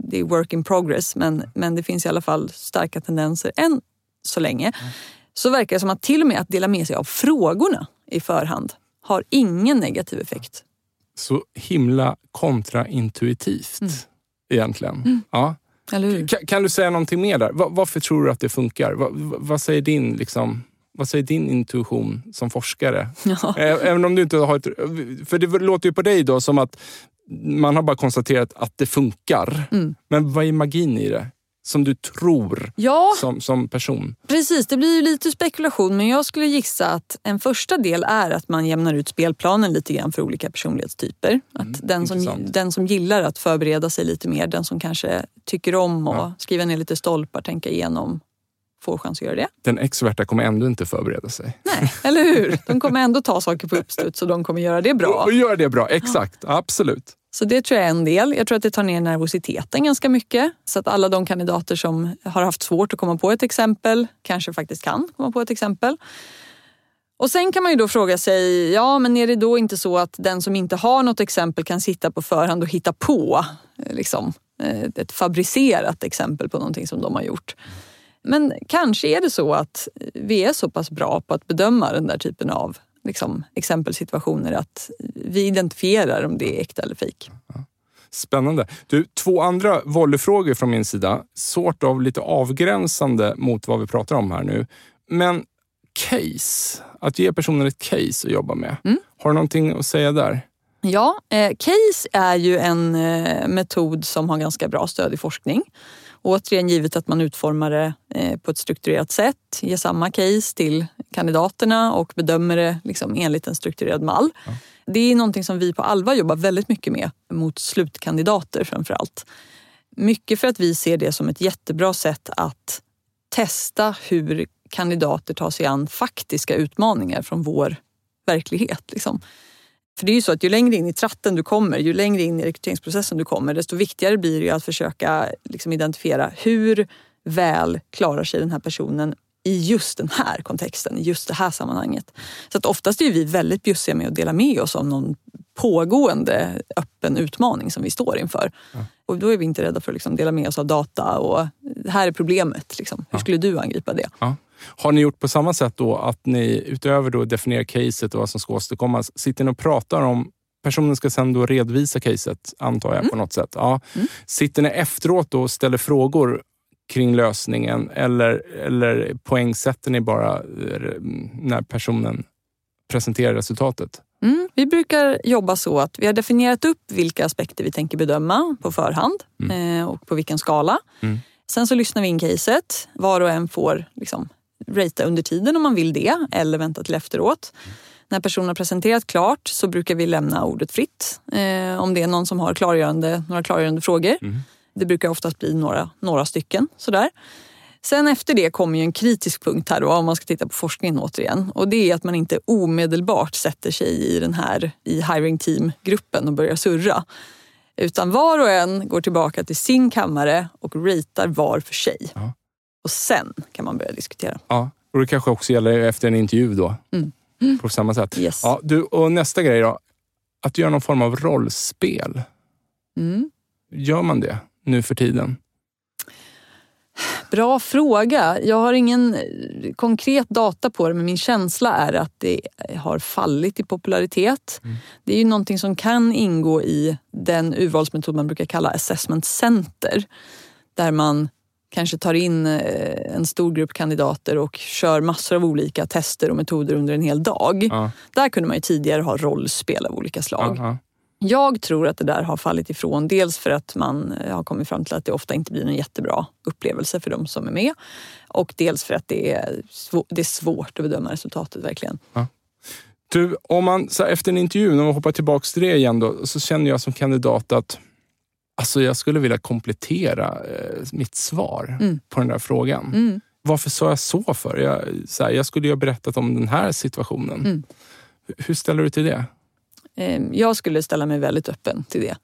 det är work in progress, men, men det finns i alla fall starka tendenser än så länge. Mm. Så verkar det som att till och med att dela med sig av frågorna i förhand har ingen negativ effekt. Så himla kontraintuitivt mm. egentligen. Mm. Ja. Kan, kan, du säga någonting mer där? varför tror du att det funkar? Va, vad, säger din, liksom, vad säger din intuition som forskare? Ja. Även om du inte har ett... För det låter ju på dig då som att man har bara konstaterat att det funkar. Mm. Men vad är magin i det? Som du tror ja, som, som person? Precis, det blir ju lite spekulation men jag skulle gissa att en första del är att man jämnar ut spelplanen lite grann för olika personlighetstyper. Att mm, den, som, den som gillar att förbereda sig lite mer, den som kanske tycker om att ja. skriva ner lite stolpar, tänka igenom får chans att göra det. Den experta kommer ändå inte förbereda sig. Nej, eller hur? De kommer ändå ta saker på uppstuds och de kommer göra det bra. Och göra det bra, exakt. Ja. Absolut. Så det tror jag är en del. Jag tror att det tar ner nervositeten ganska mycket. Så att alla de kandidater som har haft svårt att komma på ett exempel kanske faktiskt kan komma på ett exempel. Och sen kan man ju då fråga sig, ja men är det då inte så att den som inte har något exempel kan sitta på förhand och hitta på eh, liksom, eh, ett fabricerat exempel på någonting som de har gjort. Men kanske är det så att eh, vi är så pass bra på att bedöma den där typen av liksom, exempelsituationer att vi identifierar om det är äkta eller fejk. Spännande. Du, två andra volleyfrågor från min sida. Sort av lite avgränsande mot vad vi pratar om här nu. Men case. Att ge personen ett case att jobba med. Mm. Har du någonting att säga där? Ja, eh, case är ju en eh, metod som har ganska bra stöd i forskning. Återigen givet att man utformar det eh, på ett strukturerat sätt, ger samma case till kandidaterna och bedömer det liksom enligt en strukturerad mall. Ja. Det är någonting som vi på Alva jobbar väldigt mycket med mot slutkandidater framför allt. Mycket för att vi ser det som ett jättebra sätt att testa hur kandidater tar sig an faktiska utmaningar från vår verklighet. Liksom. För det är ju så att ju längre in i tratten du kommer, ju längre in i rekryteringsprocessen du kommer, desto viktigare blir det att försöka liksom identifiera hur väl klarar sig den här personen i just den här kontexten, i just det här sammanhanget. Så att oftast är vi väldigt bjussiga med att dela med oss av någon pågående öppen utmaning som vi står inför. Ja. Och då är vi inte rädda för att liksom dela med oss av data och det här är problemet. Liksom. Hur skulle du angripa det? Ja. Har ni gjort på samma sätt då att ni utöver då definiera caset och vad som ska åstadkommas, sitter ni och pratar om Personen ska sen då redovisa caset, antar jag, på något sätt. Ja. Mm. Sitter ni efteråt då och ställer frågor kring lösningen eller, eller poängsätter ni bara eh, när personen presenterar resultatet? Mm, vi brukar jobba så att vi har definierat upp vilka aspekter vi tänker bedöma på förhand eh, och på vilken skala. Mm. Sen så lyssnar vi in caset. Var och en får liksom ratea under tiden om man vill det eller vänta till efteråt. När personen har presenterat klart så brukar vi lämna ordet fritt eh, om det är någon som har klargörande, några klargörande frågor. Mm. Det brukar oftast bli några, några stycken. Sådär. Sen efter det kommer ju en kritisk punkt här då, om man ska titta på forskningen återigen. Och det är att man inte omedelbart sätter sig i den här i hiring team-gruppen och börjar surra. Utan var och en går tillbaka till sin kammare och ratear var för sig. Ja. Och sen kan man börja diskutera. Ja, och det kanske också gäller efter en intervju då. Mm. På samma sätt. Yes. Ja, du, och nästa grej då. Att göra någon form av rollspel. Mm. Gör man det nu för tiden? Bra fråga. Jag har ingen eh, konkret data på det men min känsla är att det har fallit i popularitet. Mm. Det är ju någonting som kan ingå i den urvalsmetod man brukar kalla assessment center. Där man kanske tar in eh, en stor grupp kandidater och kör massor av olika tester och metoder under en hel dag. Ja. Där kunde man ju tidigare ha rollspel av olika slag. Ja, Jag tror att det där har fallit ifrån. Dels för att man eh, har kommit fram till att det ofta inte blir en jättebra upplevelse för de som är med. Och dels för att det är, svå- det är svårt att bedöma resultatet verkligen. Du, om man, så här, efter en intervju, om vi hoppar tillbaka till det igen, då, så känner jag som kandidat att alltså, jag skulle vilja komplettera eh, mitt svar Mm. på den där frågan. Mm. Varför sa jag så för? Jag, så här, jag skulle ju ha berättat om den här situationen. Mm. Hur ställer du till det? Eh, Jag skulle ställa mig väldigt öppen till det.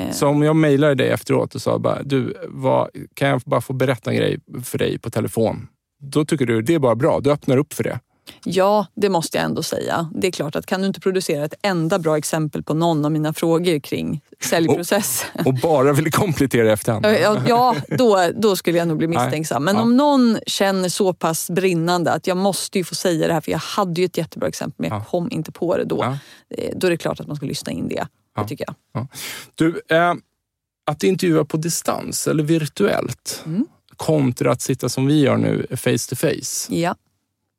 Eh, Så om jag mejlade dig efteråt och sa bara, du, vad, kan jag bara få berätta en grej för dig på telefon? Då tycker du det är bara bra, du öppnar upp för det. Ja, det måste jag ändå säga. Det är klart att kan du inte producera ett enda bra exempel på någon av mina frågor kring säljprocess. Och bara vill komplettera efterhand. Ja, ja då, då skulle jag nog bli misstänksam. Men Ja. om någon känner så pass brinnande att jag måste ju få säga det här för jag hade ju ett jättebra exempel men jag Ja. kom inte på det då. Eh, Då är det klart att man ska lyssna in det. Det tycker jag. Du, eh, att intervjua på distans eller virtuellt Mm. kontra att sitta som vi gör nu face to face. Ja.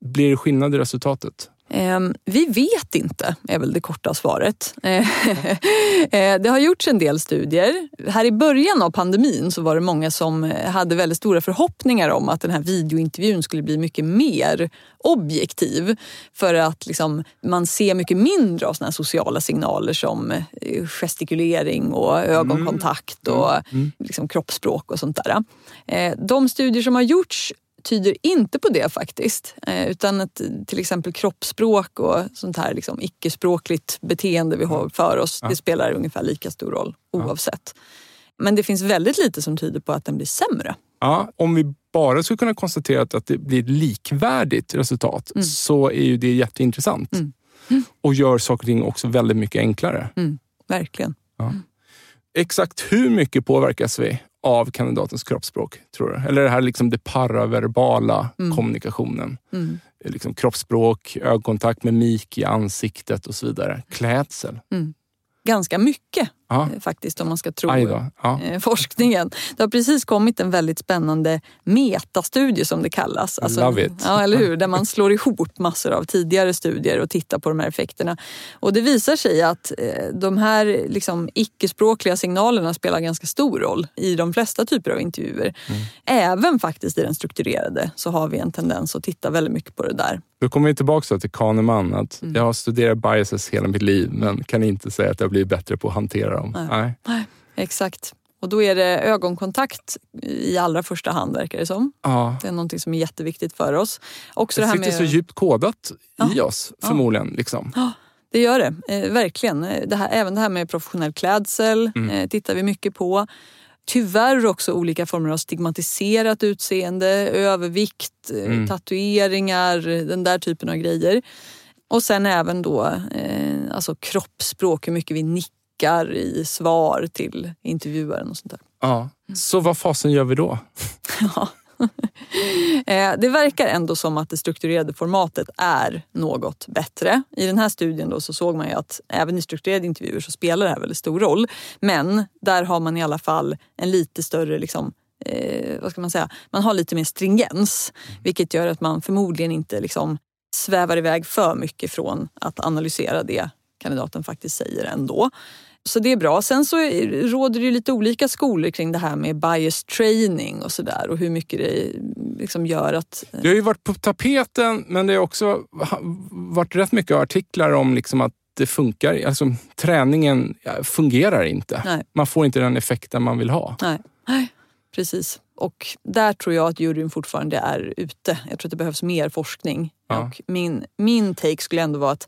Blir det skillnad i resultatet? Ehm, vi vet inte, är väl det korta svaret. Eh, det har gjorts en del studier. Här i början av pandemin så var det många som eh, hade väldigt stora förhoppningar om att den här videointervjun skulle bli mycket mer objektiv. För att liksom, man ser mycket mindre av såna sociala signaler som eh, gestikulering och ögonkontakt och Mm. liksom kroppsspråk och sånt där. De studier som har gjorts tyder inte på det faktiskt. Eh, Utan att till exempel kroppsspråk och sånt här liksom icke-språkligt beteende vi har för oss, Ja. det spelar ungefär lika stor roll oavsett. Men det finns väldigt lite som tyder på att den blir sämre. Ja, om vi bara skulle kunna konstatera att det blir ett likvärdigt resultat så är ju det jätteintressant. Mm. Och gör saker och ting också väldigt mycket enklare. Verkligen. Exakt hur mycket påverkas vi av kandidatens kroppsspråk, tror du? Eller det här liksom det paraverbala kommunikationen? Mm. Liksom kroppsspråk, ögonkontakt, mimik i ansiktet och så vidare. Klädsel. Ganska mycket Ja. eh, faktiskt om man ska tro. Ja. eh, forskningen. Det har precis kommit en väldigt spännande metastudie som det kallas. Alltså, Love it. Ja, eller hur? Där man slår ihop massor av tidigare studier och tittar på de här effekterna. Och det visar sig att eh, de här liksom, icke-språkliga signalerna spelar ganska stor roll i de flesta typer av intervjuer. Mm. Även faktiskt i den strukturerade så har vi en tendens att titta väldigt mycket på det där. Då kommer vi tillbaka till Kahneman. Att Mm. Jag har studerat biases hela mitt liv men kan inte säga att jag blir bättre på att hantera dem. Nej. Nej. Exakt. Och då är det ögonkontakt i allra första hand verkar det som. Ja. Det är någonting som är jätteviktigt för oss. Också Det det här sitter med... så djupt kodat i Ja. oss förmodligen. Liksom. Det gör det, eh, verkligen. Eh, Det här, även det här med professionell klädsel Mm. eh, tittar vi mycket på. Tyvärr också olika former av stigmatiserat utseende, övervikt, Mm. tatueringar, den där typen av grejer. Och sen även då eh, alltså kroppsspråk, hur mycket vi nickar i svar till intervjuaren och sånt där. Ja. Så vad fasen gör vi då? Ja. Eh, Det verkar ändå som att det strukturerade formatet är något bättre. I den här studien då så såg man ju att även i strukturerade intervjuer så spelar det här väldigt stor roll. Men där har man i alla fall en lite större liksom, eh, vad ska man säga, man har lite mer stringens. Vilket gör att man förmodligen inte liksom svävar iväg för mycket från att analysera det kandidaten faktiskt säger ändå. Så det är bra. Sen så råder det ju lite olika skolor kring det här med bias training och sådär och hur mycket det liksom gör att... Det har ju varit på tapeten men det har också varit rätt mycket artiklar om liksom att det funkar. Alltså, träningen fungerar inte. Nej. Man får inte den effekten man vill ha. Nej, nej, precis. Och där tror jag att juryn fortfarande är ute. Jag tror att det behövs mer forskning. Ja. Och min, min take skulle ändå vara att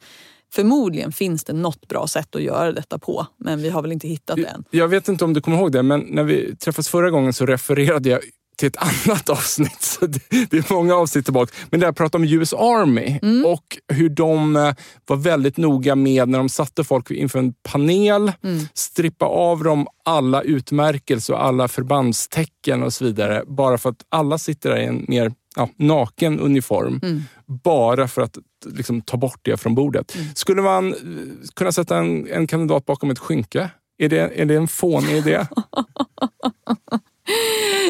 förmodligen finns det något bra sätt att göra detta på. Men vi har väl inte hittat det än. Jag vet inte om du kommer ihåg det, men när vi träffades förra gången så refererade jag till ett annat avsnitt. Så det, det är många avsnitt tillbaka. Men där pratade om US Army och hur de eh, var väldigt noga med när de satte folk inför en panel, strippa av dem alla utmärkelser och alla förbandstecken och så vidare. Bara för att alla sitter där i en mer ja, naken uniform. Bara för att liksom, ta bort det från bordet. Skulle man eh, kunna sätta en, en kandidat bakom ett skynke? Är det, är det en fånig idé?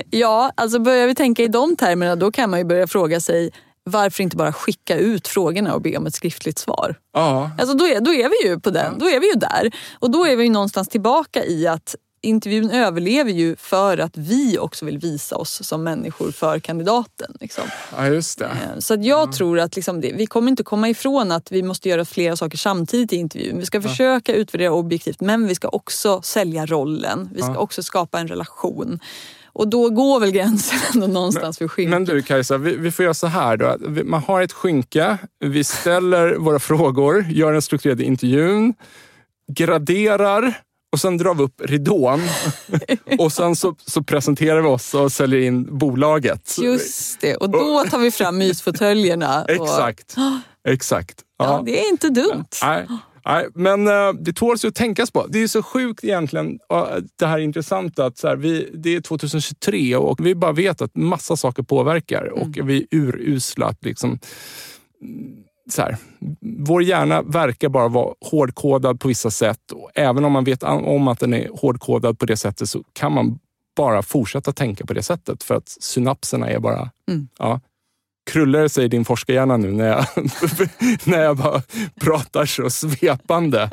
Ja, alltså börjar vi tänka i de termerna då kan man ju börja fråga sig varför inte bara skicka ut frågorna och be om ett skriftligt svar? Ja. Alltså då, är, då är vi ju på den. Då är vi ju där. Och då är vi någonstans tillbaka i att intervjun överlever ju för att vi också vill visa oss som människor för kandidaten. Liksom. ja, just det. Eh, Så jag tror att liksom det, vi kommer inte komma ifrån att vi måste göra flera saker samtidigt i intervjun. Vi ska försöka utvärdera objektivt men vi ska också sälja rollen. Vi ska Ja. också skapa en relation. Och då går väl gränsen ändå någonstans för skynket. Men du Kajsa, vi, vi får göra så här då. Man har ett skynke, vi ställer våra frågor, gör den strukturerade intervjun, graderar och sen drar vi upp ridån. och sen så, så presenterar vi oss och säljer in bolaget. Just det, och då tar vi fram mysfåtöljerna. och- Exakt. Exakt. Ja, det är inte dumt. Nej, nej, men eh, det tåls ju att tänkas på. Det är så sjukt egentligen, det här intressanta att så här, vi, det är 2023 och vi bara vet att massa saker påverkar och vi är urusla att liksom mm, så här, vår hjärna verkar bara vara hårdkodad på vissa sätt. Och även om man vet om att den är hårdkodad på det sättet så kan man bara fortsätta tänka på det sättet för att synapserna är bara... Mm. Ja. Krullar det sig i din forskarhjärna nu när jag, när jag bara pratar så svepande?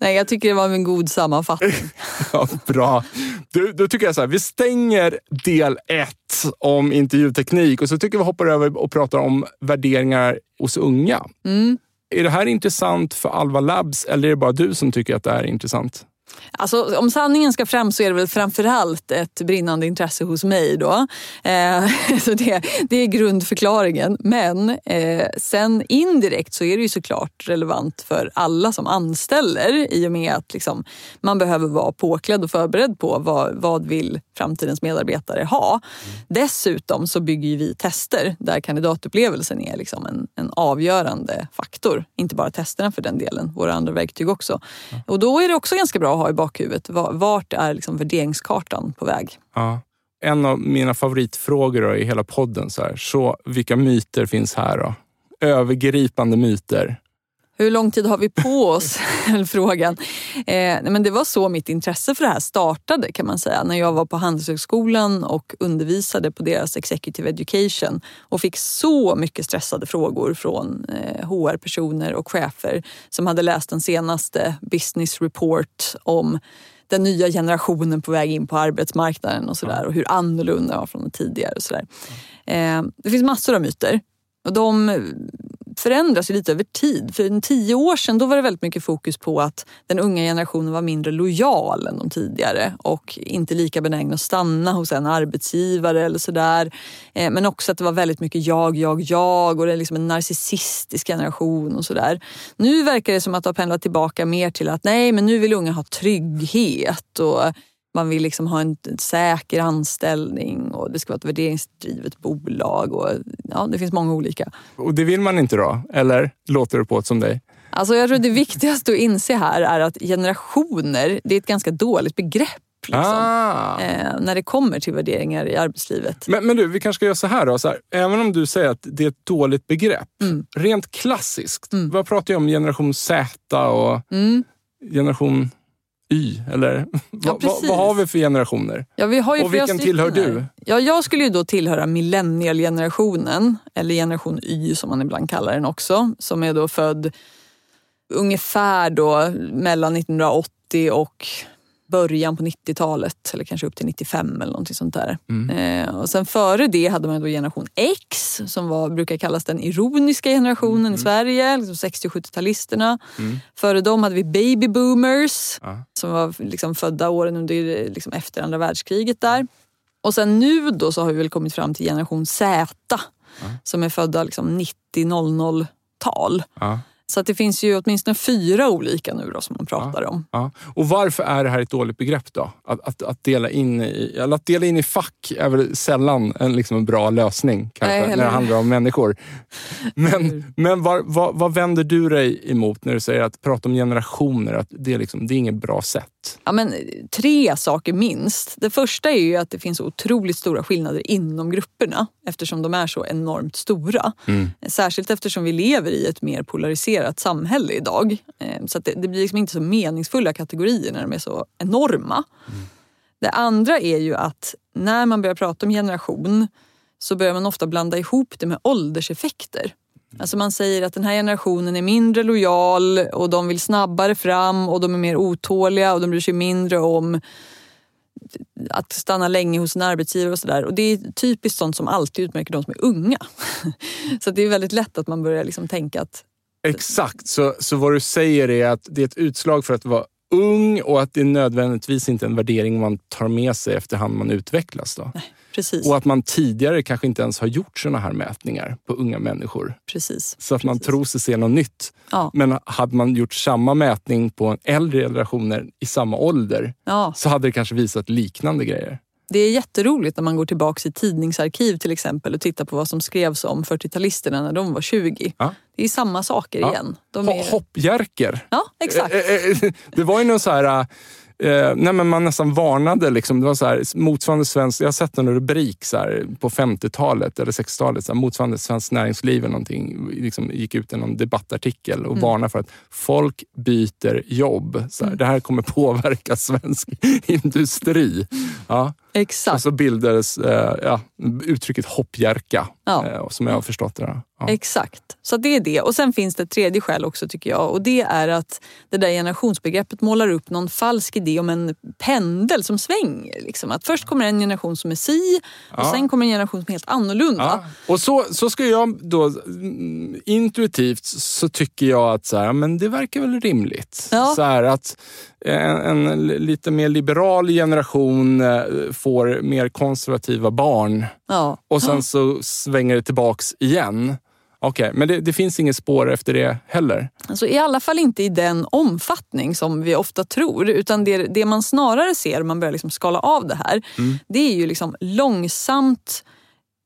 Nej, jag tycker det var en god sammanfattning. Ja, bra. Du, då tycker jag så här, vi stänger del ett om intervjuteknik och så tycker vi hoppar över och pratar om värderingar hos unga. Mm. Är det här intressant för Alva Labs eller är det bara du som tycker att det här är intressant? Alltså, om sanningen ska fram så är det väl framförallt ett brinnande intresse hos mig. Då. Eh, så det, det är grundförklaringen. Men eh, sen indirekt så är det ju såklart relevant för alla som anställer i och med att liksom, man behöver vara påklädd och förberedd på vad, vad vill framtidens medarbetare ha. Dessutom så bygger vi tester där kandidatupplevelsen är liksom en, en avgörande faktor. Inte bara testerna för den delen, våra andra verktyg också. Och då är det också ganska bra att ha i bakhuvudet va- vart är liksom värderingskartan på väg. Ja. En av mina favoritfrågor i hela podden. Så, här, så vilka myter finns här då? Övergripande myter. Hur lång tid har vi på oss? frågan. Eh, men det var så mitt intresse för det här startade kan man säga. När jag var på Handelshögskolan och undervisade på deras Executive Education och fick så mycket stressade frågor från eh, HR-personer och chefer som hade läst den senaste business report om den nya generationen på väg in på arbetsmarknaden och sådär och hur annorlunda det var från tidigare. Och sådär. Eh, det finns massor av myter och de förändras ju lite över tid. För tio år sedan då var det väldigt mycket fokus på att den unga generationen var mindre lojal än de tidigare och inte lika benägna att stanna hos en arbetsgivare eller sådär. Eh, men också att det var väldigt mycket jag, jag, jag och det är liksom en narcissistisk generation och sådär. Nu verkar det som att det har pendlat tillbaka mer till att nej, men nu vill unga ha trygghet och man vill liksom ha en, en, säker anställning och det ska vara ett värderingsdrivet bolag. Och, ja, det finns många olika. Och det vill man inte då? Eller låter det på som dig? Alltså jag tror det viktigaste att inse här är att generationer, det är ett ganska dåligt begrepp. Liksom, ah. eh, när det kommer till värderingar i arbetslivet. Men, men, du, vi kanske ska göra så här då. Så här, även om du säger att det är ett dåligt begrepp. Mm. Rent klassiskt, mm. vad pratar jag om generation Z och mm. generation Y? Eller ja, vad, vad har vi för generationer? Ja, vi har ju och vilken tillhör du? Ja, jag skulle ju då tillhöra millennialgenerationen, eller generation Y som man ibland kallar den också, som är då född ungefär då mellan 1980 och början på 90-talet eller kanske upp till 95 eller någonting sånt där. Mm. Eh, och sen före det hade man då generation X som var, brukar kallas den ironiska generationen mm. i Sverige, liksom 60 och 70-talisterna. Mm. Före dem hade vi baby boomers ah. som var liksom födda åren under, liksom efter andra världskriget där. Och sen nu då så har vi väl kommit fram till generation Z ah. som är födda liksom 90-00-tal. Ah. Så att det finns ju åtminstone fyra olika nu då som man pratar ja, om. Ja. Och varför är det här ett dåligt begrepp då? Att, att, att, dela, in i, att dela in i fack är väl sällan en, liksom en bra lösning kanske, Nej, när det handlar om människor. Men, men var, var, vad vänder du dig emot när du säger att prata om generationer, att det är, liksom, det är inget bra sätt? Ja, men, tre saker minst. Det första är ju att det finns otroligt stora skillnader inom grupperna eftersom de är så enormt stora. Mm. Särskilt eftersom vi lever i ett mer polariserat samhälle idag. Eh, så det, det, blir liksom inte så meningsfulla kategorier när de är så enorma. Mm. Det andra är ju att när man börjar prata om generation så börjar man ofta blanda ihop det med ålderseffekter. Alltså man säger att den här generationen är mindre lojal och de vill snabbare fram och de är mer otåliga och de bryr sig mindre om att stanna länge hos en arbetsgivare och sådär. Och det är typiskt sånt som alltid utmärker de som är unga. Så det är väldigt lätt att man börjar liksom tänka att... Exakt, så, så vad du säger är att det är ett utslag för att vara ung och att det är nödvändigtvis inte en värdering man tar med sig efterhand man utvecklas. Då. Nej. Precis. Och att man tidigare kanske inte ens har gjort såna här mätningar på unga människor. Precis. Så att Precis. man tror sig se något nytt. Ja. Men hade man gjort samma mätning på äldre generationer i samma ålder ja. så hade det kanske visat liknande grejer. Det är jätteroligt när man går tillbaka i tidningsarkiv till exempel och tittar på vad som skrevs om 40-talisterna när de var 20. Ja. Det är samma saker igen. De är... Hoppjerker. Ja, exakt. Eh, eh, eh, det var ju någon så här Eh, nej men man nästan varnade. Liksom. Det var så här, motsvarande svensk, jag har sett en rubrik så här, på 50-talet eller 60-talet. Så här, motsvarande Svenskt Näringsliv eller någonting. Liksom, gick ut i någon debattartikel och mm. varnade för att folk byter jobb. Så här, mm. Det här kommer påverka svensk industri. Ja. Exakt. Och så bildades eh, ja, uttrycket hoppjerka, ja. eh, som jag har förstått det. Ja. Exakt, så det är det. Och sen finns det ett tredje skäl också tycker jag och det är att det där generationsbegreppet målar upp någon falsk idé om en pendel som svänger. Liksom. Att först kommer en generation som är si och ja. sen kommer en generation som är helt annorlunda. Ja. Och så, så ska jag då mm, intuitivt så tycker jag att så här, men det verkar väl rimligt. Så här, att en, en, lite mer liberal generation eh, får mer konservativa barn och sen så svänger det tillbaks igen. Okej, okay, men det, det, finns inget spår efter det heller? Alltså, I alla fall inte i den omfattning som vi ofta tror. Utan det, det man snarare ser om man börjar liksom skala av det här, mm. det är ju liksom långsamt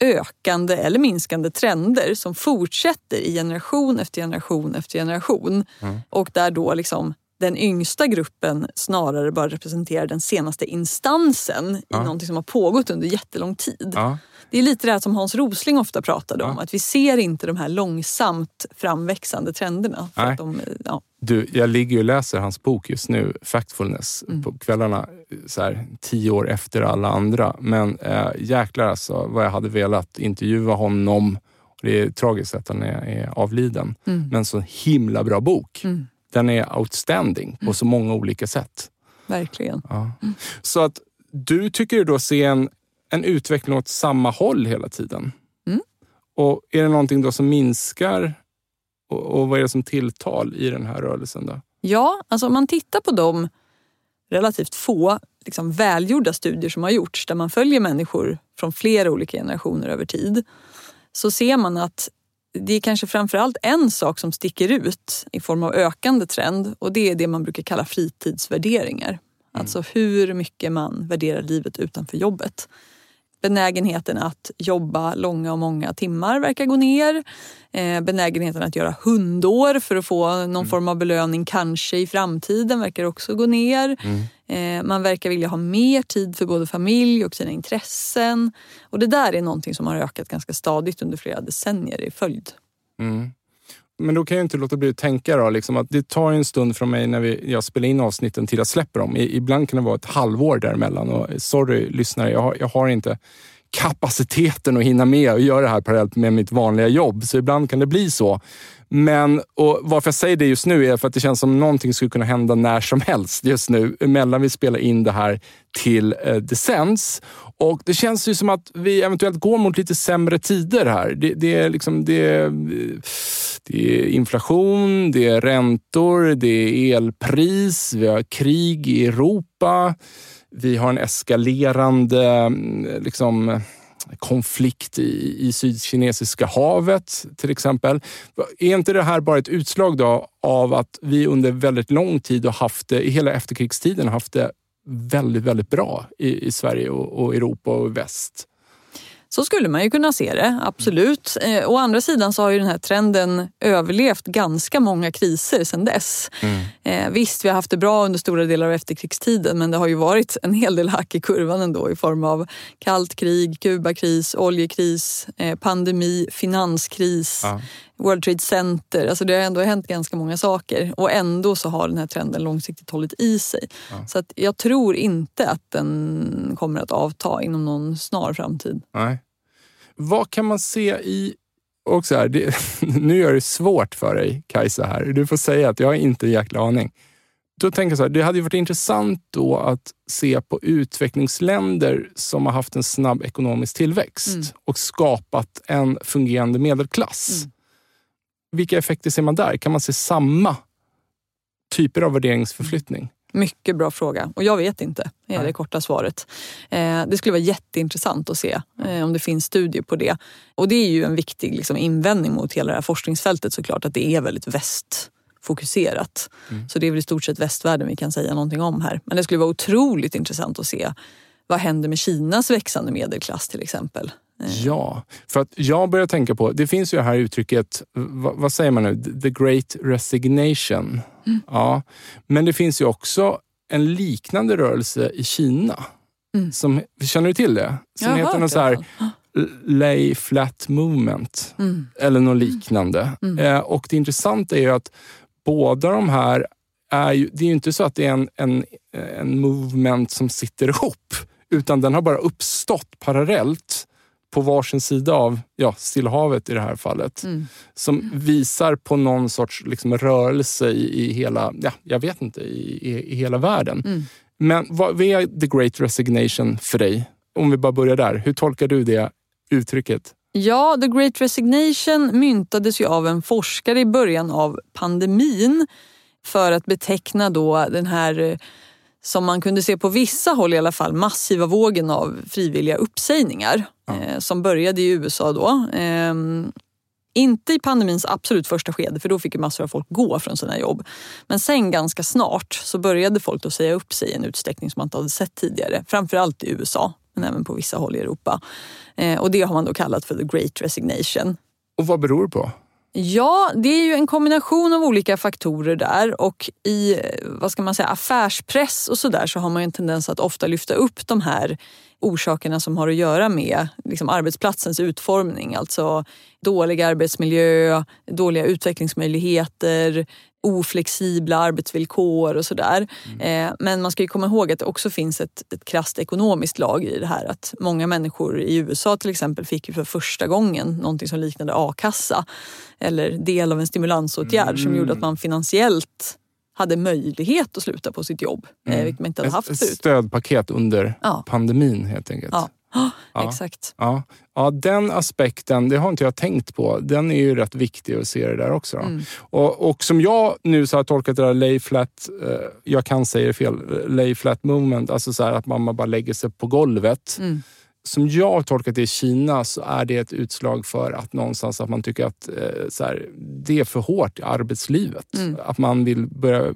ökande eller minskande trender som fortsätter i generation efter generation efter generation. Mm. Och där då liksom den yngsta gruppen snarare bara representerar den senaste instansen Ja. i någonting som har pågått under jättelång tid. Ja. Det är lite det här som Hans Rosling ofta pratade om, Ja. att vi ser inte de här långsamt framväxande trenderna. De, ja, Du, jag ligger och läser hans bok just nu, Factfulness, Mm. på kvällarna så här, tio år efter alla andra. Men äh, jäklar alltså vad jag hade velat intervjua honom. Det är tragiskt att han är, är avliden. mm, Men så himla bra bok. mm, Den är outstanding på så många olika sätt. verkligen. Ja. Så att du tycker du då se en, en utveckling åt samma håll hela tiden. Mm. Och är det någonting då som minskar och, och vad är det som tilltal i den här rörelsen? då? Ja, alltså om man tittar på de relativt få liksom, välgjorda studier som har gjorts där man följer människor från flera olika generationer över tid så ser man att det är kanske framförallt en sak som sticker ut i form av ökande trend och det är det man brukar kalla fritidsvärderingar. Alltså hur mycket man värderar livet utanför jobbet. Benägenheten att jobba långa och många timmar verkar gå ner. Eh, benägenheten att göra hundår för att få någon form av belöning kanske i framtiden verkar också gå ner. Eh, man verkar vilja ha mer tid för både familj och sina intressen. Och det där är någonting som har ökat ganska stadigt under flera decennier i följd. Mm. Men då kan jag inte låta bli att tänka då, liksom att det tar en stund från mig när vi, jag spelar in avsnitten till jag släpper dem. I, ibland kan det vara ett halvår däremellan. Och sorry lyssnare, jag har, jag har inte kapaciteten att hinna med och göra det här parallellt med mitt vanliga jobb. Så ibland kan det bli så. Men och varför jag säger det just nu är för att det känns som någonting skulle kunna hända när som helst just nu. Mellan vi spelar in det här till eh, det sänds. Och det känns ju som att vi eventuellt går mot lite sämre tider här. Det, det, är, liksom, det, eh, det är inflation, det är räntor, det är elpris, vi har krig i Europa. Vi har en eskalerande mm, liksom, konflikt i, i Sydkinesiska havet till exempel. Är inte det här bara ett utslag då av att vi under väldigt lång tid och haft det, i hela efterkrigstiden haft det väldigt, väldigt bra i, i Sverige och, och Europa och väst? Så skulle man ju kunna se det, absolut. Eh, å andra sidan så har ju den här trenden överlevt ganska många kriser sedan dess. Eh, visst, vi har haft det bra under stora delar av efterkrigstiden men det har ju varit en hel del hack i kurvan ändå i form av kallt krig, Kubakris, oljekris, eh, pandemi, finanskris, Ja. World Trade Center. Alltså det har ändå hänt ganska många saker och ändå så har den här trenden långsiktigt hållit i sig. Så att jag tror inte att den kommer att avta inom någon snar framtid. Nej. Vad kan man se i... Och så här, det, nu gör det svårt för dig, Kajsa. här. Du får säga att jag har inte en jäkla aning. Då tänker jag så här, det hade varit intressant då att se på utvecklingsländer som har haft en snabb ekonomisk tillväxt Mm. och skapat en fungerande medelklass. Mm. Vilka effekter ser man där? Kan man se samma typer av värderingsförflyttning? Mycket bra fråga och jag vet inte, är det korta svaret. Eh, det skulle vara jätteintressant att se eh, om det finns studier på det. Och det är ju en viktig liksom, invändning mot hela det här forskningsfältet såklart, att det är väldigt västfokuserat. Mm. Så det är väl i stort sett västvärlden vi kan säga någonting om här. Men det skulle vara otroligt intressant att se vad händer med Kinas växande medelklass till exempel. Eh, Ja, för att jag börjar tänka på, det finns ju det här uttrycket, vad, vad säger man nu, the great resignation. Ja, men det finns ju också en liknande rörelse i Kina. Mm. Som, känner du till det? Som Jag heter något så här lay flat movement. Mm. Eller något liknande. Mm. Eh, och det intressanta är ju att båda de här är ju, det är ju inte så att det är en, en, en movement som sitter ihop. Utan den har bara uppstått parallellt på varsin sida av ja, Stilla havet i det här fallet. Mm. Som visar på någon sorts liksom, rörelse i, i hela, ja, jag vet inte, i, i, i hela världen. Mm. Men vad är the great resignation för dig? Om vi bara börjar där. Hur tolkar du det uttrycket? Ja, the great resignation myntades ju av en forskare i början av pandemin för att beteckna då den här, eh, som man kunde se på vissa håll i alla fall, massiva vågen av frivilliga uppsägningar eh, som började i USA då. Ehm, inte i pandemins absolut första skede för då fick ju massor av folk gå från sina jobb. Men sen ganska snart så började folk att säga upp sig i en utsträckning som man inte hade sett tidigare. Framförallt i USA men även på vissa håll i Europa. Eh, och det har man då kallat för the great resignation. Och vad beror det på? Ja, det är ju en kombination av olika faktorer där och i eh, vad ska man säga, affärspress och sådär så har man en tendens att ofta lyfta upp de här orsakerna som har att göra med liksom, arbetsplatsens utformning. Alltså dålig arbetsmiljö, dåliga utvecklingsmöjligheter, oflexibla arbetsvillkor och sådär. Mm. Eh, men man ska ju komma ihåg att det också finns ett, ett krasst ekonomiskt lag i det här. Att många människor i USA till exempel fick ju för första gången någonting som liknade a-kassa eller del av en stimulansåtgärd mm. som gjorde att man finansiellt hade möjlighet att sluta på sitt jobb, eh, mm. vilket man inte hade haft förut. Ett stödpaket under ja. pandemin helt enkelt. Ja. Ja, exakt. Ja. ja, den aspekten, det har inte jag tänkt på. Den är ju rätt viktig att se det där också. Mm. Och, och, som jag nu så har tolkat det där lay flat, eh, jag kan säga det fel, lay flat movement, alltså så att man bara lägger sig på golvet. Mm som jag har tolkat det i Kina så är det ett utslag för att någonstans att man tycker att eh, så här, det är för hårt i arbetslivet. Mm. Att man vill börja...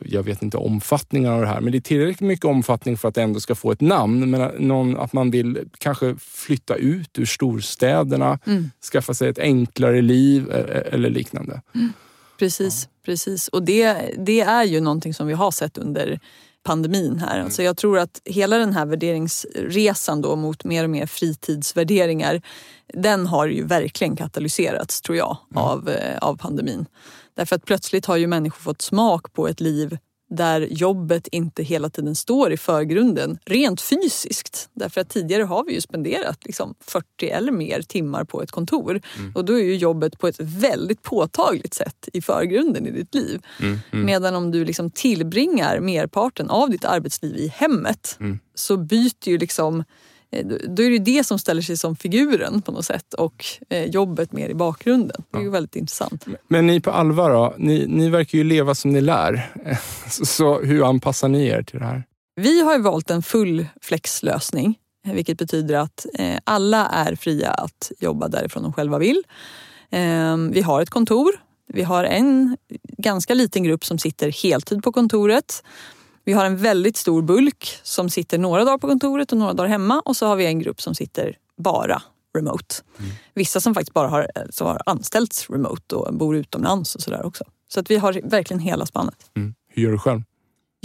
Jag vet inte omfattningen av det här, men det är tillräckligt mycket omfattning för att det ändå ska få ett namn. Men någon, att man vill kanske flytta ut ur storstäderna, mm. skaffa sig ett enklare liv e, e, eller liknande. Mm. Precis, ja. precis. Och det, det är ju någonting som vi har sett under pandemin här. Mm. Alltså jag tror att hela den här värderingsresan då mot mer och mer fritidsvärderingar den har ju verkligen katalyserats tror jag mm. av, eh, av pandemin. Därför att plötsligt har ju människor fått smak på ett liv där jobbet inte hela tiden står i förgrunden rent fysiskt. Därför att tidigare har vi ju spenderat liksom 40 eller mer timmar på ett kontor mm. och då är ju jobbet på ett väldigt påtagligt sätt i förgrunden i ditt liv. Mm. Mm. Medan om du liksom tillbringar merparten av ditt arbetsliv i hemmet mm. så byter ju liksom då är det det som ställer sig som figuren på något sätt och eh, jobbet mer i bakgrunden. Det är ju väldigt intressant. Men ni på Alva då? Ni, ni verkar ju leva som ni lär. Så hur anpassar ni er till det här? Vi har valt en full flexlösning vilket betyder att eh, alla är fria att jobba därifrån de själva vill. Vi har ett kontor. Vi har en ganska liten grupp som sitter heltid på kontoret. Vi har en väldigt stor bulk som sitter några dagar på kontoret och några dagar hemma och så har vi en grupp som sitter bara remote. Mm. Vissa som faktiskt bara har, som har anställts remote och bor utomlands och sådär också. Så att vi har verkligen hela spannet. Mm. Hur gör du själv?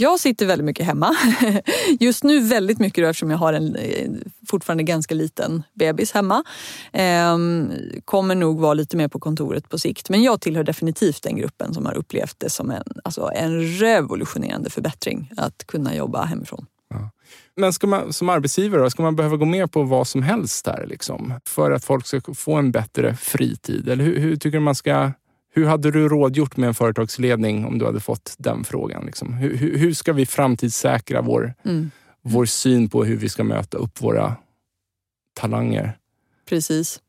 Jag sitter väldigt mycket hemma. Just nu väldigt mycket då, eftersom jag har en eh, fortfarande ganska liten bebis hemma. Ehm, kommer nog vara lite mer på kontoret på sikt. Men jag tillhör definitivt den gruppen som har upplevt det som en, alltså en revolutionerande förbättring att kunna jobba hemifrån. Ja. Men ska man, som arbetsgivare, ska man behöva gå med på vad som helst där liksom, för att folk ska få en bättre fritid? Eller hur, hur tycker du man ska hur hade du rådgjort med en företagsledning om du hade fått den frågan? Liksom? Hur, hur, ska vi framtidssäkra vår, mm. vår syn på hur vi ska möta upp våra talanger? Precis.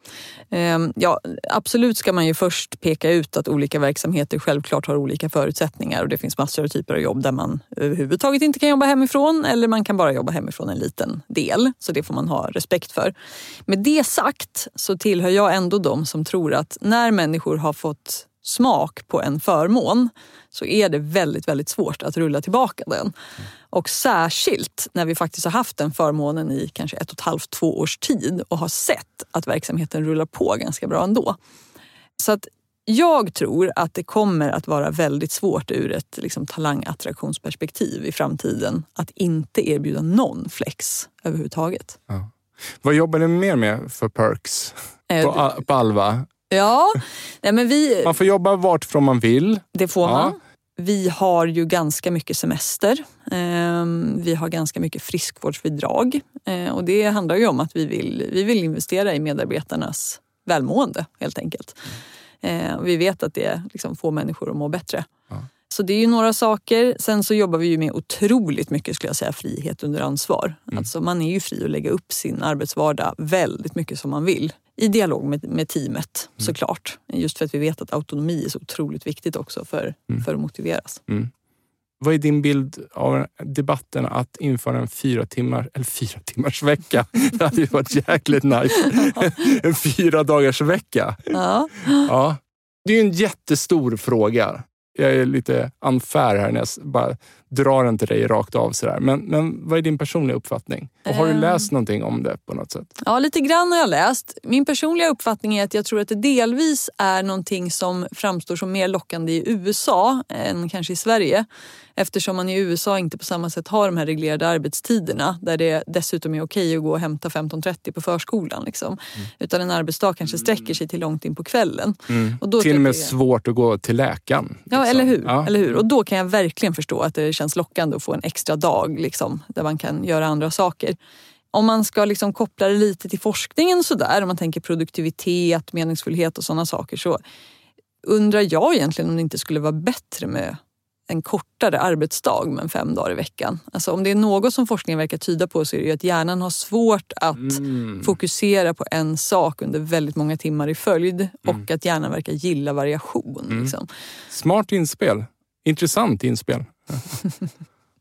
Ehm, ja, absolut ska man ju först peka ut att olika verksamheter självklart har olika förutsättningar och det finns massor av typer av jobb där man överhuvudtaget inte kan jobba hemifrån eller man kan bara jobba hemifrån en liten del. Så det får man ha respekt för. Med det sagt så tillhör jag ändå de som tror att när människor har fått smak på en förmån så är det väldigt, väldigt svårt att rulla tillbaka den. Och särskilt när vi faktiskt har haft den förmånen i kanske ett och ett halvt, två års tid och har sett att verksamheten rullar på ganska bra ändå. Så att jag tror att det kommer att vara väldigt svårt ur ett liksom, talangattraktionsperspektiv i framtiden att inte erbjuda någon flex överhuvudtaget. Ja. Vad jobbar ni mer med för perks eh, på, på Alva? Ja, nej men vi... Man får jobba vartifrån man vill. Det får ja. man. Vi har ju ganska mycket semester. Ehm, vi har ganska mycket friskvårdsbidrag. Ehm, och det handlar ju om att vi vill, vi vill investera i medarbetarnas välmående helt enkelt. Ehm, vi vet att det liksom får människor att må bättre. Ja. Så det är ju några saker. Sen så jobbar vi ju med otroligt mycket skulle jag säga, frihet under ansvar. Mm. Alltså man är ju fri att lägga upp sin arbetsvardag väldigt mycket som man vill. I dialog med, med teamet mm. såklart. Just för att vi vet att autonomi är så otroligt viktigt också för, mm. för att motiveras. Mm. Vad är din bild av debatten att införa en fyra, timmar, eller fyra timmars vecka? Det hade ju varit jäkligt nice. en fyra dagars vecka. Ja. ja. Det är en jättestor fråga jag är lite unfair här när jag bara drar inte dig rakt av sådär. Men, men vad är din personliga uppfattning? Och har du Ehm. läst någonting om det på något sätt? Ja, lite grann har jag läst. Min personliga uppfattning är att jag tror att det delvis är någonting som framstår som mer lockande i USA än kanske i Sverige. Eftersom man i USA inte på samma sätt har de här reglerade arbetstiderna där det dessutom är okej att gå och hämta 15.30 på förskolan. Liksom. Utan en arbetsdag kanske sträcker sig till långt in på kvällen. Och då Mm. Till och med jag- svårt att gå till läkaren. Ja, liksom. eller hur? Ja. eller hur? Och då kan jag verkligen förstå att det känns lockande att få en extra dag liksom, där man kan göra andra saker. Om man ska liksom koppla det lite till forskningen sådär, om man tänker produktivitet, meningsfullhet och sådana saker så undrar jag egentligen om det inte skulle vara bättre med en kortare arbetsdag men fem dagar i veckan. Alltså om det är något som forskningen verkar tyda på så är det ju att hjärnan har svårt att Mm. fokusera på en sak under väldigt många timmar i följd och att hjärnan verkar gilla variation. Liksom. Smart inspel. Intressant inspel.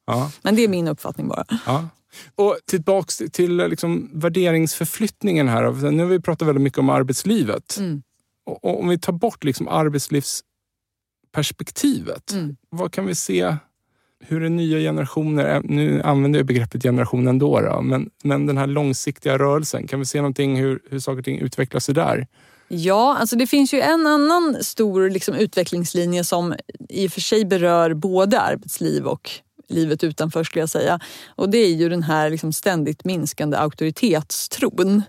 Ja, Men det är min uppfattning bara. ja. Och tillbaks till liksom värderingsförflyttningen här. Nu har vi pratat väldigt mycket om arbetslivet. Mm. Och om vi tar bort liksom arbetslivsperspektivet, Mm. vad kan vi se hur den nya generationer, nu använder jag begreppet generation ändå, då, men, men den här långsiktiga rörelsen, kan vi se någonting hur, hur saker och ting utvecklar sig där? Ja, alltså det finns ju en annan stor liksom, utvecklingslinje som i och för sig berör både arbetsliv och livet utanför skulle jag säga. Och det är ju den här liksom, ständigt minskande auktoritetstron.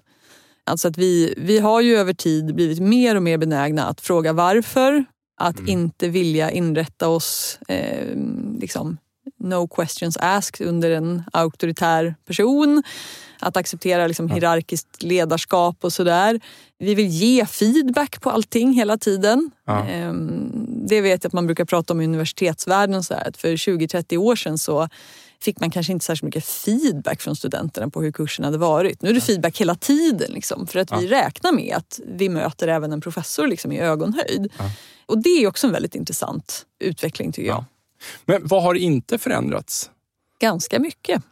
Alltså att vi, vi har ju över tid blivit mer och mer benägna att fråga varför, att inte vilja inrätta oss eh, liksom, no questions asked under en auktoritär person. Att acceptera liksom, hierarkiskt ledarskap och sådär. Vi vill ge feedback på allting hela tiden. Ja. Ehm, Det vet jag att man brukar prata om i universitetsvärlden. och Så här, att för 20-30 år sedan så fick man kanske inte särskilt mycket feedback från studenterna på hur kursen hade varit. Nu är det feedback hela tiden liksom, för att vi räknar med att vi möter även en professor liksom, i ögonhöjd. Och det är också en väldigt intressant utveckling tycker jag. Ja. Men vad har inte förändrats? Ganska mycket.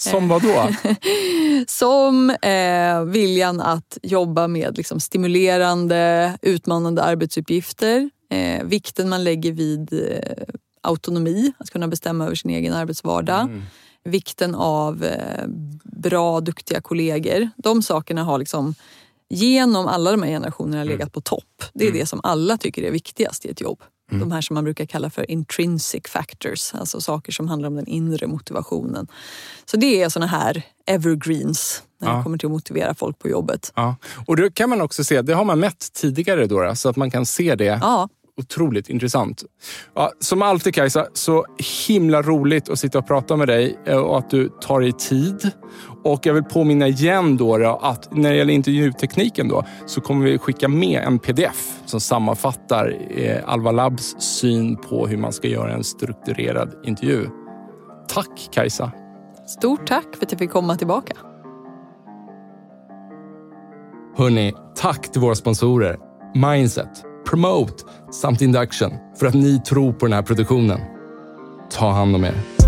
Som vad då? Som eh, viljan att jobba med liksom, stimulerande, utmanande arbetsuppgifter. Eh, vikten man lägger vid eh, autonomi, att kunna bestämma över sin egen arbetsvardag. Mm. Vikten av eh, bra, duktiga kollegor. De sakerna har liksom genom alla de här generationerna legat på topp. Det är det som alla tycker är viktigast i ett jobb. De här som man brukar kalla för intrinsic factors, alltså saker som handlar om den inre motivationen. Så det är såna här evergreens när Ja. det kommer till att motivera folk på jobbet. Ja. Och det kan man också se, det har man mätt tidigare då, då, så att man kan se det. Ja, Otroligt intressant. Ja, som alltid Kajsa, så himla roligt att sitta och prata med dig eh, och att du tar dig tid. Och jag vill påminna igen då, då att när det gäller intervjutekniken då, så kommer vi skicka med en pdf som sammanfattar eh, Alva Labs syn på hur man ska göra en strukturerad intervju. Tack Kajsa! stort tack för att jag fick komma tillbaka. Hörni, tack till våra sponsorer Mindset, Promote samt Induction för att ni tror på den här produktionen. Ta hand om er.